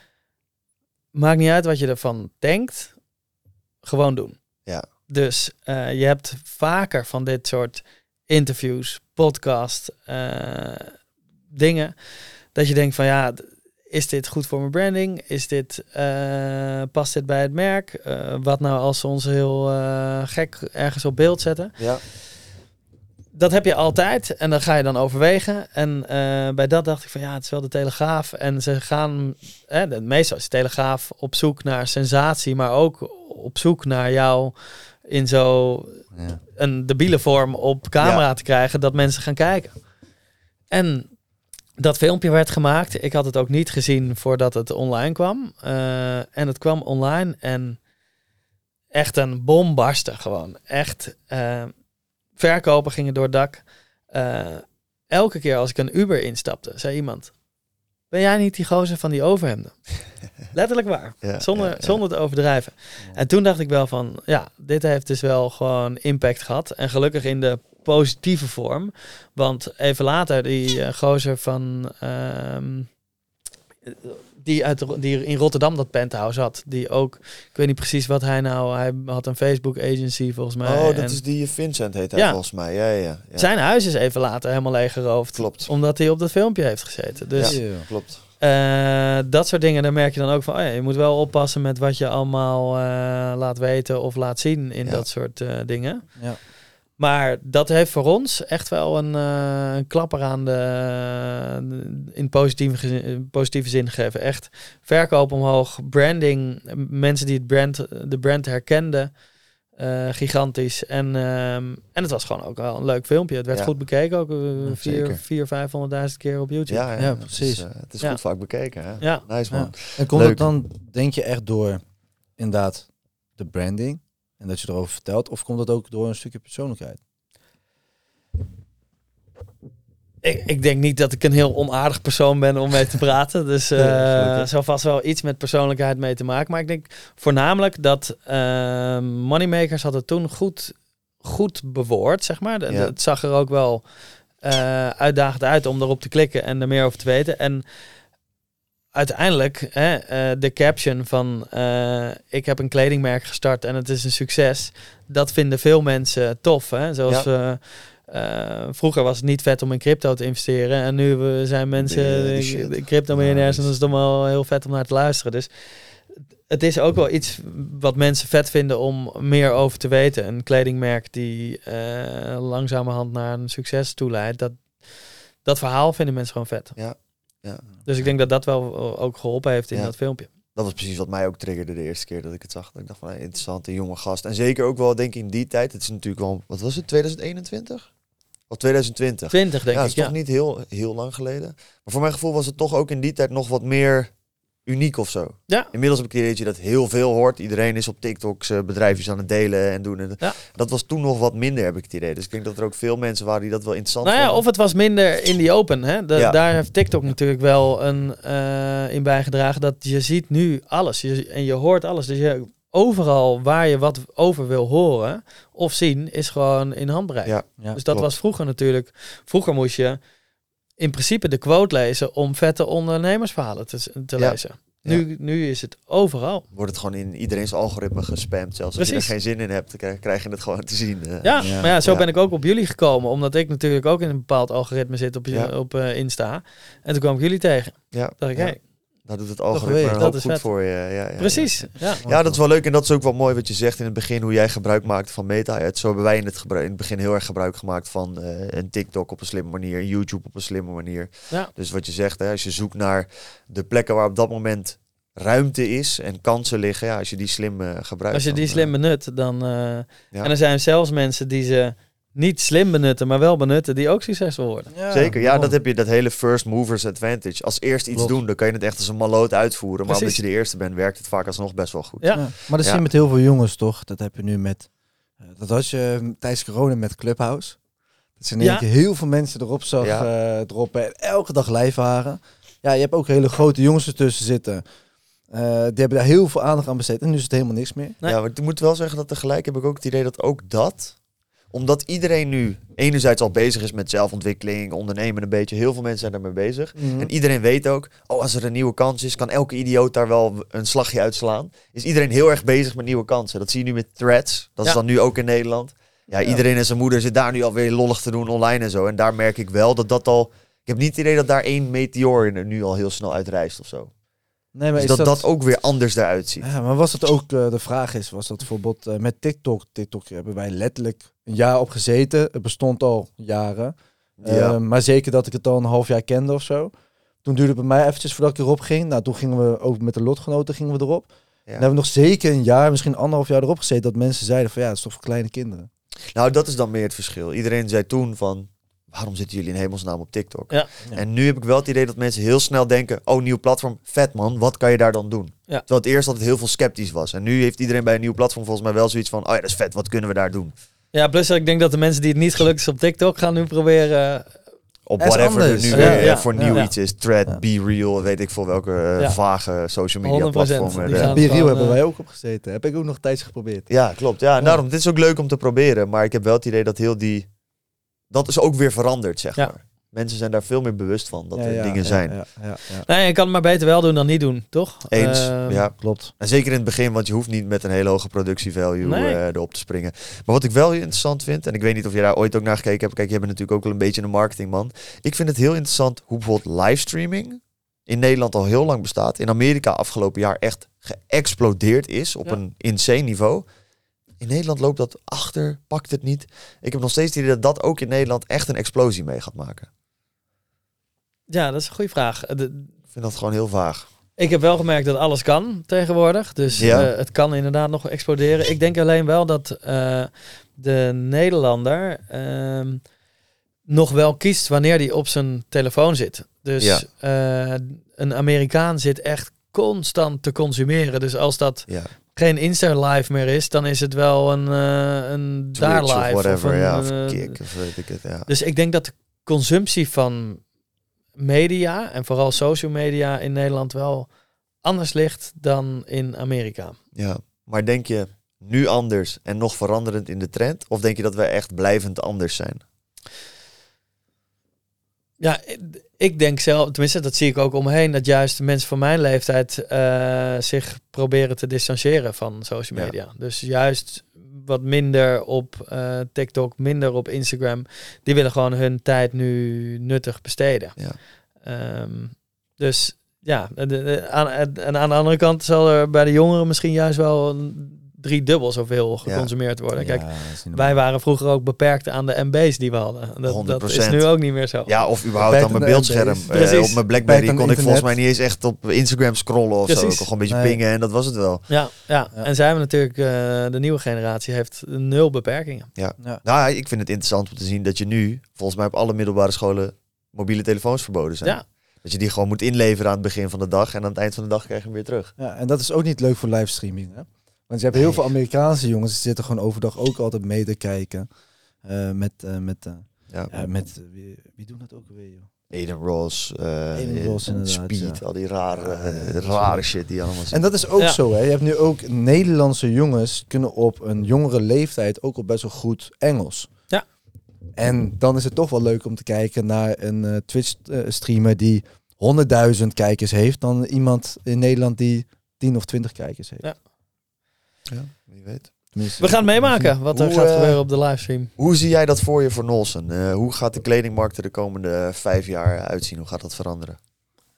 maakt niet uit wat je ervan denkt, gewoon doen. Ja. Dus eh, je hebt vaker van dit soort interviews, podcast, eh, dingen, dat je denkt van ja, is dit goed voor mijn branding? Is dit, eh, past dit bij het merk? Wat nou als ze ons heel gek ergens op beeld zetten? Ja. Dat heb je altijd en dan ga je dan overwegen. En eh, bij dat dacht ik van ja, het is wel de Telegraaf. En ze gaan, hè, meestal is de Telegraaf op zoek naar sensatie, maar ook op zoek naar jou in zo Ja. een debiele vorm op camera Ja. te krijgen dat mensen gaan kijken. En dat filmpje werd gemaakt. Ik had het ook niet gezien voordat het online kwam. Eh, en het kwam online en echt een bom barstte gewoon. Echt. eh, verkopen gingen door het dak. Eh, elke keer als ik een Uber instapte, zei iemand... Ben jij niet die gozer van die overhemden? Letterlijk waar. Ja, Zonder, ja, ja. zonder te overdrijven. En toen dacht ik wel van, ja, dit heeft dus wel gewoon impact gehad. En gelukkig in de positieve vorm. Want even later, die eh, gozer van... ehm, die, uit, die in Rotterdam dat penthouse had. Die ook, ik weet niet precies wat hij nou... Hij had een Facebook agency volgens mij. Oh, dat en is die Vincent heet hij Ja. volgens mij. Ja, ja, ja. Zijn huis is even later helemaal leeggeroofd. Klopt. Omdat hij op dat filmpje heeft gezeten. Dus Ja. Klopt. eh, dat soort dingen, daar merk je dan ook van, oh ja, je moet wel oppassen met wat je allemaal eh, laat weten of laat zien in Ja. dat soort eh, dingen. Ja. Maar dat heeft voor ons echt wel een, eh, een klapper aan de, in positieve, positieve zin gegeven. Echt verkoop omhoog, branding, mensen die het brand, de brand herkenden, eh, gigantisch. En, ehm, en het was gewoon ook wel een leuk filmpje. Het werd Ja. goed bekeken, ook eh, Ja, vier, zeker. vier, vijfhonderdduizend keer op YouTube. Ja, ja, Ja, het precies. is, eh, het is Ja. goed vaak bekeken. Hè? Ja. Nice man. En komt Leuk. het dan, denk je, echt door inderdaad de branding en dat je erover vertelt? Of komt het ook door een stukje persoonlijkheid? Ik, ik denk niet dat ik een heel onaardig persoon ben om mee te praten. Dus eh gelukkig. zal vast wel iets met persoonlijkheid mee te maken. Maar ik denk voornamelijk dat eh, Moneymakers had het toen goed, goed bewoord, zeg maar. Ja. Het zag er ook wel eh, uitdagend uit om erop te klikken en er meer over te weten. En uiteindelijk, hè, eh, de caption van eh, ik heb een kledingmerk gestart en het is een succes. Dat vinden veel mensen tof. Hè? Zoals eh, vroeger was het niet vet om in crypto te investeren. En nu zijn mensen De- de crypto-miljonairs en dat is dan wel heel vet om naar te luisteren. Dus het is ook wel iets wat mensen vet vinden om meer over te weten. Een kledingmerk die langzamerhand naar een succes toeleidt. Dat, dat verhaal vinden mensen gewoon vet. Ja, ja. Dus ik denk dat dat wel ook geholpen heeft in Ja. dat filmpje. Dat was precies wat mij ook triggerde de eerste keer dat ik het zag. Dat ik dacht van, hey, interessante jonge gast. En zeker ook wel, denk ik, in die tijd. Het is natuurlijk wel, wat was het, 2021? Of 2020? 20 denk ja, ik, dat is ja. toch niet heel, heel lang geleden. Maar voor mijn gevoel was het toch ook in die tijd nog wat meer uniek of zo. Ja. Inmiddels heb ik het idee dat je dat heel veel hoort. Iedereen is op TikTok zijn bedrijfjes aan het delen en doen. En Ja. Dat was toen nog wat minder, heb ik het idee. Dus ik denk dat er ook veel mensen waren die dat wel interessant Nou ja, vonden. of het was minder in die open. Hè? De- Ja. Daar heeft TikTok natuurlijk wel een, eh, in bijgedragen. Dat je ziet nu alles. Je, en je hoort alles. Dus je, overal waar je wat over wil horen of zien, is gewoon in handbereik. Ja, Ja, dus dat klopt. was vroeger natuurlijk. Vroeger moest je in principe de quote lezen om vette ondernemersverhalen te, te Ja. lezen. Nu, nu is het overal. Wordt het gewoon in iedereen's algoritme gespamd. Zelfs als je er geen zin in hebt, dan krijg, je het gewoon te zien. eh. Ja, Ja. maar ja, zo Ja. ben ik ook op jullie gekomen. Omdat ik natuurlijk ook in een bepaald algoritme zit op, op eh, Insta. En toen kwam ik jullie tegen. ja, dacht ik, ja. hey, Daar doet het algoritme een Dat hoop is goed vet. voor je. Ja, ja. Precies. Ja. Ja, dat is wel leuk. En dat is ook wel mooi wat je zegt in het begin, hoe jij gebruik maakte van meta. Zo hebben wij in het, in het begin heel erg gebruik gemaakt van eh, een TikTok op een slimme manier, YouTube op een slimme manier. Ja. Dus wat je zegt, hè, als je zoekt naar de plekken waar op dat moment ruimte is en kansen liggen, ja, als je die slim eh, gebruikt. Als je die dan, slim benut, dan... eh, Ja. En er zijn zelfs mensen die ze niet slim benutten, maar wel benutten, die ook succesvol worden. Zeker, ja, dat heb je, dat hele first movers advantage. Als eerst iets Klopt. doen, dan kan je het echt als een maloot uitvoeren. Maar Precies. omdat je de eerste bent, werkt het vaak alsnog best wel goed. Ja. Ja, maar dat zie je met heel veel jongens toch? Dat heb je nu met. eh, dat was je eh, tijdens corona met Clubhouse. Dat ze in één keer heel veel mensen erop zag Ja. eh, droppen. En elke dag live waren. Ja, je hebt ook hele grote jongens ertussen zitten. Eh, die hebben daar heel veel aandacht aan besteed. En nu is het helemaal niks meer. Nee. Ja, maar ik moet wel zeggen dat tegelijk heb ik ook het idee dat ook dat, omdat iedereen nu enerzijds al bezig is met zelfontwikkeling, ondernemen een beetje, heel veel mensen zijn daarmee bezig. Mhm. En iedereen weet ook, oh, als er een nieuwe kans is, kan elke idioot daar wel een slagje uitslaan. Is iedereen heel erg bezig met nieuwe kansen. Dat zie je nu met threads. Dat is dan nu ook in Nederland. Ja, Ja. iedereen en zijn moeder zit daar nu alweer lollig te doen online en zo. En daar merk ik wel dat dat al... Ik heb niet het idee dat daar één meteor er nu al heel snel uitreist of zo. Nee, maar Dus is dat, dat ook weer anders eruit ziet. Ja, maar was het ook, eh, de vraag is, was dat bijvoorbeeld eh, met TikTok? TikTok hebben wij letterlijk een jaar op gezeten. Het bestond al jaren. Ja. Eh, maar zeker dat ik het al een half jaar kende of zo. Toen duurde het bij mij eventjes voordat ik erop ging. Nou, toen gingen we ook met de lotgenoten gingen we erop. Ja. Dan hebben we nog zeker een jaar, misschien anderhalf jaar erop gezeten. Dat mensen zeiden van ja, het is toch voor kleine kinderen. Nou, dat is dan meer het verschil. Iedereen zei toen van, waarom zitten jullie in hemelsnaam op TikTok? Ja. Ja. En nu heb ik wel het idee dat mensen heel snel denken, oh, nieuw platform, vet man, wat kan je daar dan doen? Ja. Terwijl het eerst altijd heel veel sceptisch was. En nu heeft iedereen bij een nieuw platform volgens mij wel zoiets van, oh ja, dat is vet, wat kunnen we daar doen? Ja, plus ik denk dat de mensen die het niet gelukt is op TikTok gaan nu proberen... Op whatever er nu Ja, weer ja, voor ja. nieuw Ja. iets is. Thread, Ja. Be Real, weet ik veel welke eh, Ja. vage social media 100%, platformen. die gaan- Biriel gewoon, hebben eh, wij ook op gezeten. Heb ik ook nog tijds geprobeerd. Ja, klopt. Ja, daarom. Dit is ook leuk om te proberen. Maar ik heb wel het idee dat heel die... Dat is ook weer veranderd, zeg Ja. maar. Mensen zijn daar veel meer bewust van, dat Ja, er ja, dingen ja, zijn. Ja, ja, ja. Nee, je kan het maar beter wel doen dan niet doen, toch? Eens, Ehm, ja. Klopt. En zeker in het begin, want je hoeft niet met een hele hoge productievalue Nee. eh, erop te springen. Maar wat ik wel heel interessant vind, en ik weet niet of je daar ooit ook naar gekeken hebt. Kijk, je bent natuurlijk ook wel een beetje een marketingman. Ik vind het heel interessant hoe bijvoorbeeld livestreaming in Nederland al heel lang bestaat. In Amerika afgelopen jaar echt geëxplodeerd is op Ja. een insane niveau. In Nederland loopt dat achter, pakt het niet. Ik heb nog steeds het idee dat dat ook in Nederland echt een explosie mee gaat maken. Ja, dat is een goede vraag. De- Ik vind dat gewoon heel vaag. ik heb wel gemerkt dat alles kan tegenwoordig. Dus Ja. eh, het kan inderdaad nog exploderen. Ik denk alleen wel dat eh, de Nederlander ehm, nog wel kiest wanneer hij op zijn telefoon zit. Dus Ja. eh, een Amerikaan zit echt constant te consumeren. Dus als dat Ja. Geen Insta live meer is, dan is het wel een, eh, een daar live. of whatever, een, ja, of eh, kick, of weet ik het, ja. Dus ik denk dat de consumptie van media en vooral social media in Nederland wel anders ligt dan in Amerika. Ja, maar denk je nu anders en nog veranderend in de trend? Of denk je dat wij echt blijvend anders zijn? Ja, ik denk zelf, tenminste dat zie ik ook om me heen, dat juist de mensen van mijn leeftijd eh, zich proberen te distancieren van social Ja. media. Dus juist wat minder op eh, TikTok, minder op Instagram. Die willen gewoon hun tijd nu nuttig besteden. Ja. Ehm, dus ja, en aan de andere kant zal er bij de jongeren misschien juist wel een drie dubbel zoveel geconsumeerd worden. Kijk, wij waren vroeger ook beperkt aan de MB's die we hadden. Dat, dat is 100%. nu ook niet meer zo. Ja, of überhaupt Beperkt aan mijn beeldscherm. Eh, op mijn Blackberry kon ik volgens mij niet eens echt op Instagram scrollen of zo. Ik kon gewoon een beetje Nee. pingen en dat was het wel. Ja, ja. Ja. en zijn we natuurlijk, eh, de nieuwe generatie heeft nul beperkingen. Ja. Nou, ik vind het interessant om te zien dat je nu, volgens mij op alle middelbare scholen, mobiele telefoons verboden zijn. Ja, Dat je die gewoon moet inleveren aan het begin van de dag en aan het eind van de dag krijg je hem weer terug. Ja, en dat is ook niet leuk voor livestreaming. Hè? Want je hebt heel Nee. veel Amerikaanse jongens die zitten gewoon overdag ook altijd mee te kijken. eh, met, eh, met, eh, Ja. ja, met wie, wie doen dat ook weer, joh? Aiden Ross, eh, Aiden Ross, Speed, ja. al die rare, rare shit die allemaal En zitten. dat is ook Ja. zo, hè. Je hebt nu ook Nederlandse jongens kunnen op een jongere leeftijd ook al best wel goed Engels. Ja. En dan is het toch wel leuk om te kijken naar een Twitch-streamer die 100.000 kijkers heeft, dan iemand in Nederland die 10 of 20 kijkers heeft. Ja. Ja, wie weet. Tenminste, we gaan het meemaken wat er Hoe, gaat eh, gebeuren op de livestream. Hoe zie jij dat voor je voor Nolsen? Eh, hoe gaat de kledingmarkt er de komende vijf jaar uitzien? Hoe gaat dat veranderen?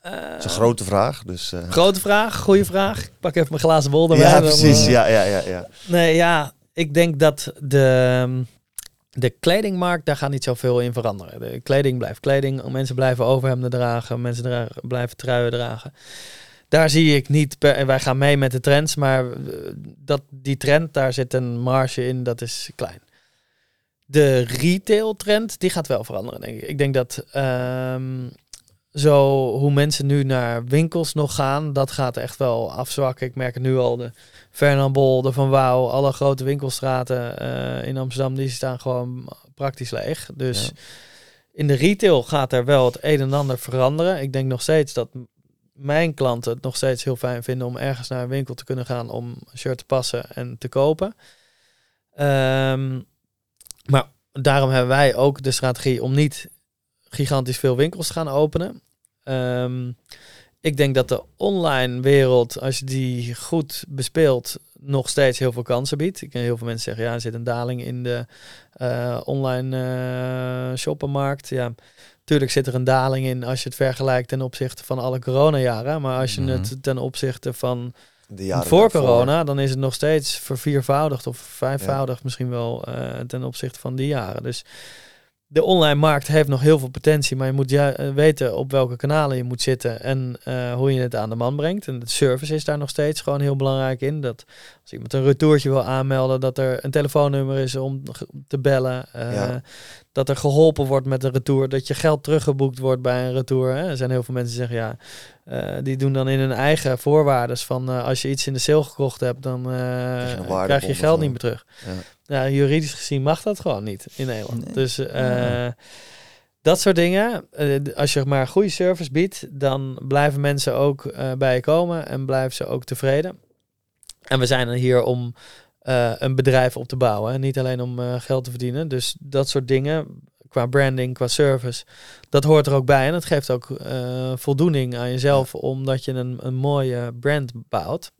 Eh, Dat is een grote vraag. Dus, eh, grote vraag, goede vraag. Ik pak even mijn glazen bol erbij. ja, dan, precies. eh, Ja, ja, ja, ja. Nee, ja, ik denk dat de, de kledingmarkt, daar gaat niet zoveel in veranderen. De kleding blijft kleding. Mensen blijven overhemden dragen. Mensen dragen, blijven truien dragen. Daar zie ik niet, per, en wij gaan mee met de trends, maar eh, dat, die trend, daar zit een marge in, dat is klein. De retail trend, die gaat wel veranderen, denk ik. Ik denk dat ehm, zo hoe mensen nu naar winkels nog gaan, dat gaat echt wel afzwakken. Ik merk het nu al, de Fernand Bol, de Van Wouw, alle grote winkelstraten eh, in Amsterdam, die staan gewoon praktisch leeg. Dus Ja. in de retail gaat er wel het een en ander veranderen. Ik denk nog steeds dat mijn klanten het nog steeds heel fijn vinden om ergens naar een winkel te kunnen gaan om een shirt te passen en te kopen. Ehm, maar daarom hebben wij ook de strategie om niet gigantisch veel winkels te gaan openen. Ehm, ik denk dat de online wereld, als je die goed bespeelt, nog steeds heel veel kansen biedt. Ik ken heel veel mensen zeggen, ja, er zit een daling in de eh, online eh shoppenmarkt. Ja, tuurlijk zit er een daling in als je het vergelijkt ten opzichte van alle coronajaren. Maar als je Mhm. het ten opzichte van De jaren voor daarvoor. corona, dan is het nog steeds verviervoudigd of vijfvoudigd misschien wel eh, ten opzichte van die jaren. Dus de online markt heeft nog heel veel potentie, maar je moet ju- eh, weten op welke kanalen je moet zitten en eh, hoe je het aan de man brengt. En de service is daar nog steeds gewoon heel belangrijk in. Dat als iemand een retourtje wil aanmelden, dat er een telefoonnummer is om te bellen. eh, Ja. Dat er geholpen wordt met de retour, dat je geld teruggeboekt wordt bij een retour. Hè. Er zijn heel veel mensen die zeggen, ja, eh, die doen dan in hun eigen voorwaarden van eh, als je iets in de sale gekocht hebt, dan eh, krijg je geld niet meer terug. Ja. Ja, juridisch gezien mag dat gewoon niet in Nederland. Nee. Dus dat soort dingen. als je maar goede service biedt, dan blijven mensen ook bij je komen en blijven ze ook tevreden. En we zijn er hier om een bedrijf op te bouwen. En niet alleen om geld te verdienen. Dus dat soort dingen, qua branding, qua service, dat hoort er ook bij. En dat geeft ook eh, voldoening aan jezelf, omdat je een, een mooie brand bouwt.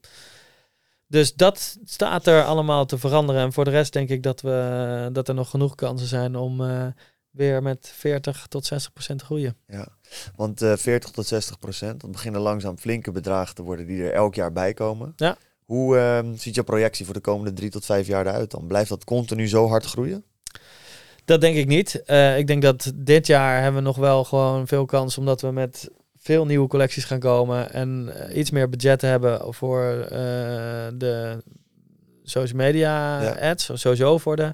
Dus dat staat er allemaal te veranderen. En voor de rest denk ik dat, we, dat er nog genoeg kansen zijn om eh, weer met 40 tot 60 procent te groeien. Ja, want eh 40 tot 60 procent, dat beginnen langzaam flinke bedragen te worden die er elk jaar bij komen. Ja. Hoe ehm, ziet jouw projectie voor de komende drie tot vijf jaar eruit dan? Blijft dat continu zo hard groeien? Dat denk ik niet. Eh, ik denk dat dit jaar hebben we nog wel gewoon veel kans, omdat we met veel nieuwe collecties gaan komen en eh, iets meer budget hebben voor eh, de social media Ja. ads, sowieso voor de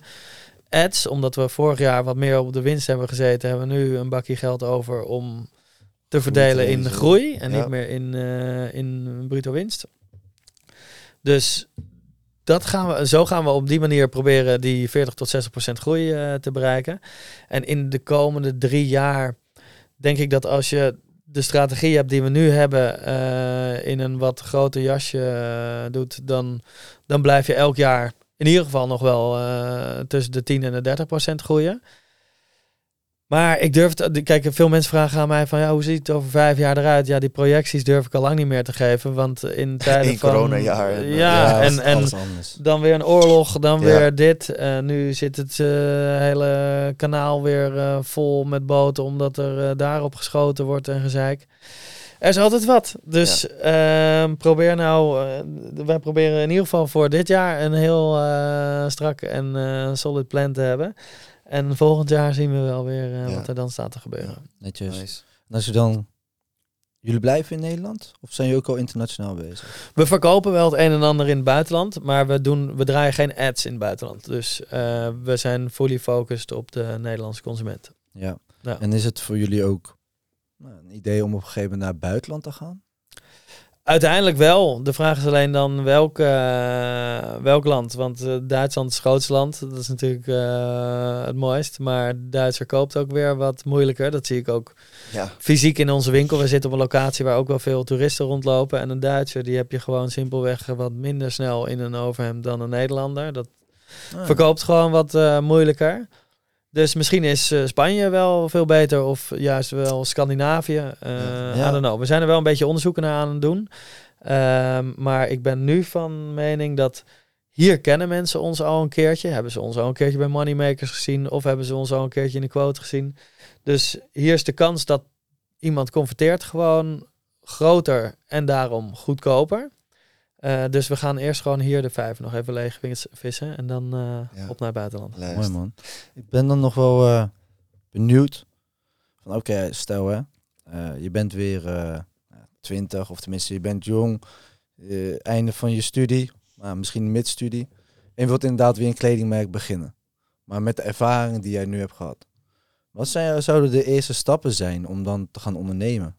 ads, omdat we vorig jaar wat meer op de winst hebben gezeten, hebben we nu een bakje geld over om te verdelen in groei en Ja. niet meer in, in bruto winst. Dus dat gaan we, zo gaan we op die manier proberen die 40 tot 60 procent groei eh, te bereiken. En in de komende drie jaar denk ik dat als je de strategie hebt die we nu hebben eh, in een wat groter jasje eh, doet, dan, dan blijf je elk jaar in ieder geval nog wel tussen de 10 en de 30 procent groeien. Maar ik durf het, kijk, veel mensen vragen aan mij van ja, hoe ziet het over vijf jaar eruit? Ja, die projecties durf ik al lang niet meer te geven, want in tijden Eén van coronajaar ja, was en, dan weer een oorlog, dan Ja. weer dit. Eh, nu zit het eh, hele kanaal weer eh, vol met boten, omdat er daarop geschoten wordt en gezeik. Er is altijd wat. Dus ehm, probeer nou, wij proberen in ieder geval voor dit jaar een heel strak en solid plan te hebben. En volgend jaar zien we wel weer eh, Ja. wat er dan staat te gebeuren. Netjes. Nice. En als je dan... Jullie blijven in Nederland? Of zijn jullie ook al internationaal bezig? We verkopen wel het een en ander in het buitenland, maar we, doen, we draaien geen ads in het buitenland. Dus eh, we zijn fully focused op de Nederlandse consument. Ja. Ja. En is het voor jullie ook nou, een idee om op een gegeven moment naar het buitenland te gaan? Uiteindelijk wel. De vraag is alleen dan welk, eh, welk land. Want eh, Duitsland is het grootste land. Dat is natuurlijk eh, het mooist. Maar Duitser koopt ook weer wat moeilijker. Dat zie ik ook Ja, fysiek in onze winkel. We zitten op een locatie waar ook wel veel toeristen rondlopen. En een Duitser, die heb je gewoon simpelweg wat minder snel in een overhemd dan een Nederlander. Dat Ah, verkoopt gewoon wat moeilijker. Dus misschien is eh, Spanje wel veel beter of juist wel Scandinavië. Eh Ja. I don't know. We zijn er wel een beetje onderzoeken naar aan het doen. Ehm, maar ik ben nu van mening dat hier kennen mensen ons al een keertje. Hebben ze ons al een keertje bij Moneymakers gezien of hebben ze ons al een keertje in de quote gezien. Dus hier is de kans dat iemand converteert gewoon groter en daarom goedkoper. Eh, dus we gaan eerst gewoon hier de vijf nog even leeg vis- vissen en dan eh, Ja. op naar het buitenland. Lijst. Mooi man. Ik ben dan nog wel eh, benieuwd. Van oké, stel hè, eh, je bent weer eh 20 of tenminste je bent jong, eh, einde van je studie, maar misschien midstudie. En je wilt inderdaad weer een kledingmerk beginnen. Maar met de ervaring die jij nu hebt gehad. Wat zijn, zouden de eerste stappen zijn om dan te gaan ondernemen?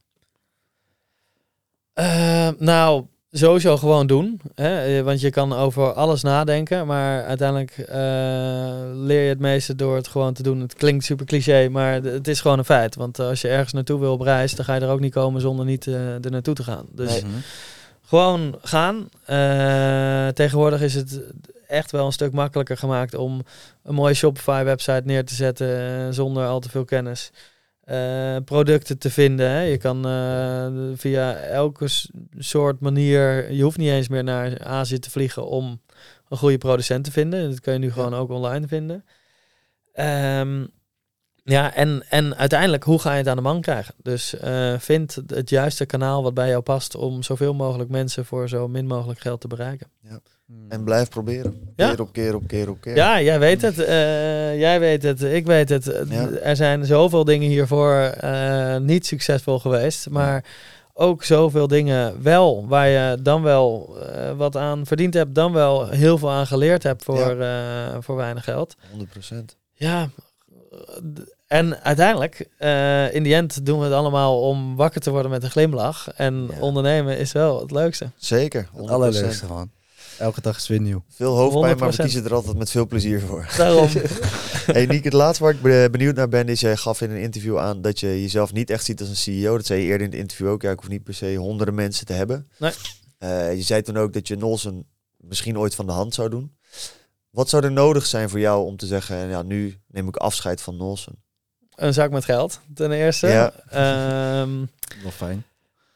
Eh, nou, sowieso gewoon doen. Hè? Eh, Want je kan over alles nadenken, maar uiteindelijk eh, leer je het meeste door het gewoon te doen. Het klinkt super cliché, maar het is gewoon een feit. Want als je ergens naartoe wil op reis, dan ga je er ook niet komen zonder niet eh, er naartoe te gaan. Dus Mhm. gewoon gaan. Eh, tegenwoordig is het echt wel een stuk makkelijker gemaakt om een mooie Shopify-website neer te zetten eh, zonder al te veel kennis. Eh, producten te vinden. Hè. Je kan eh, via elke soort manier. Je hoeft niet eens meer naar Azië te vliegen om een goede producent te vinden. Dat kan je nu gewoon ook online vinden. Ehm, ja, en, en uiteindelijk, hoe ga je het aan de man krijgen? Dus eh, vind het juiste kanaal wat bij jou past om zoveel mogelijk mensen voor zo min mogelijk geld te bereiken. En blijf proberen. Ja. Keer op keer op keer op keer. Ja, jij weet het. eh, jij weet het. Ik weet het. Ja. Er zijn zoveel dingen hiervoor eh, niet succesvol geweest. Maar ook zoveel dingen wel. Waar je dan wel eh, wat aan verdiend hebt. Dan wel heel veel aan geleerd hebt voor, eh, voor weinig geld. 100%. Ja. En uiteindelijk, eh, in die end doen we het allemaal om wakker te worden met een glimlach. En Ja. ondernemen is wel het leukste. Zeker. 100%. Het allerleukste man. Elke dag is weer nieuw. Veel hoofdpijn, maar we 100%. kiezen er altijd met veel plezier voor. Daarom. hey Niek, het laatste waar ik be- benieuwd naar ben is, jij gaf in een interview aan dat je jezelf niet echt ziet als een CEO. Dat zei je eerder in het interview ook. Ja, ik hoef niet per se honderden mensen te hebben. Nee. Eh, je zei toen ook dat je Nolsen misschien ooit van de hand zou doen. Wat zou er nodig zijn voor jou om te zeggen, ja, nu neem ik afscheid van Nolsen? een zak met geld, ten eerste. Ja. Ehm, Wel fijn.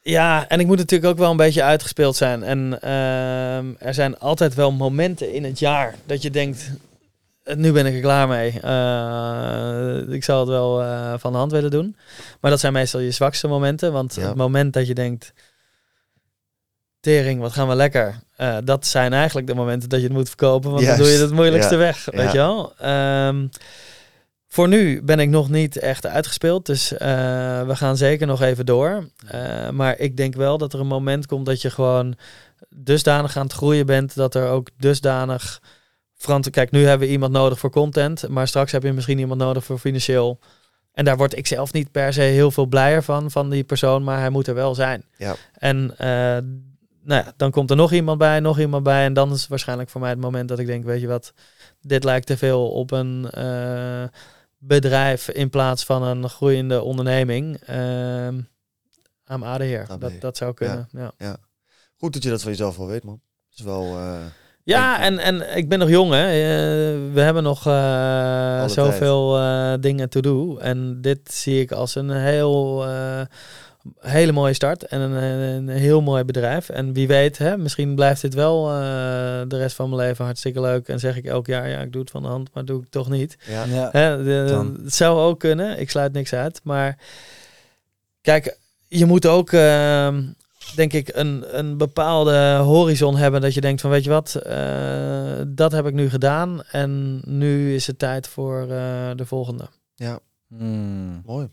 Ja, en ik moet natuurlijk ook wel een beetje uitgespeeld zijn. En ehm, er zijn altijd wel momenten in het jaar dat je denkt, "Eh, nu ben ik er klaar mee. Eh, ik zou het wel eh, van de hand willen doen. Maar dat zijn meestal je zwakste momenten. Want Ja. het moment dat je denkt, tering, wat gaan we lekker. Dat zijn eigenlijk de momenten dat je het moet verkopen. Want dan doe je het moeilijkste Ja. weg, weet Ja. je wel. Ehm, voor nu ben ik nog niet echt uitgespeeld. Dus eh, we gaan zeker nog even door. Eh, maar ik denk wel dat er een moment komt dat je gewoon dusdanig aan het groeien bent. Dat er ook dusdanig. Frant, kijk, nu hebben we iemand nodig voor content. Maar straks heb je misschien iemand nodig voor financieel. En daar word ik zelf niet per se heel veel blijer van, van die persoon. Maar hij moet er wel zijn. Ja. En eh, nou ja, dan komt er nog iemand bij, nog iemand bij. En dan is het waarschijnlijk voor mij het moment dat ik denk, weet je wat, dit lijkt te veel op een bedrijf in plaats van een groeiende onderneming. Aan Adeheer. AB. Dat, dat zou kunnen. Ja, Goed dat je dat van jezelf wel weet, man. Dat is wel... eh, ja en, en ik ben nog jong, hè. Eh, we hebben nog eh, zoveel dingen to do. En dit zie ik als een heel... hele mooie start en een, een heel mooi bedrijf. En wie weet, hè, misschien blijft dit wel eh, de rest van mijn leven hartstikke leuk. En zeg ik elk jaar, ja, ik doe het van de hand, maar doe ik toch niet. ja. Ja. Hè, de- het zou ook kunnen. Ik sluit niks uit. Maar kijk, je moet ook, ehm, denk ik, een, een bepaalde horizon hebben. Dat je denkt van, weet je wat, eh, dat heb ik nu gedaan. En nu is het tijd voor eh, de volgende. Hmm, Mooi.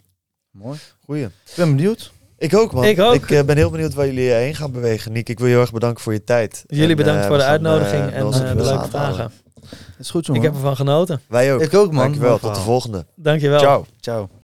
mooi. Goeie. Ik ben benieuwd. Ik ook, man. Ik ook. Ik eh, ben heel benieuwd waar jullie heen gaan bewegen. Niek, ik wil je heel erg bedanken voor je tijd. Jullie En, bedankt eh, voor de gaan, uitnodiging eh, en eh, de leuke vragen. Is goed, Ik jongen. heb ervan genoten. Wij ook. Ik ook, man. Dankjewel. Tot de volgende. Dankjewel. Ciao. Ciao.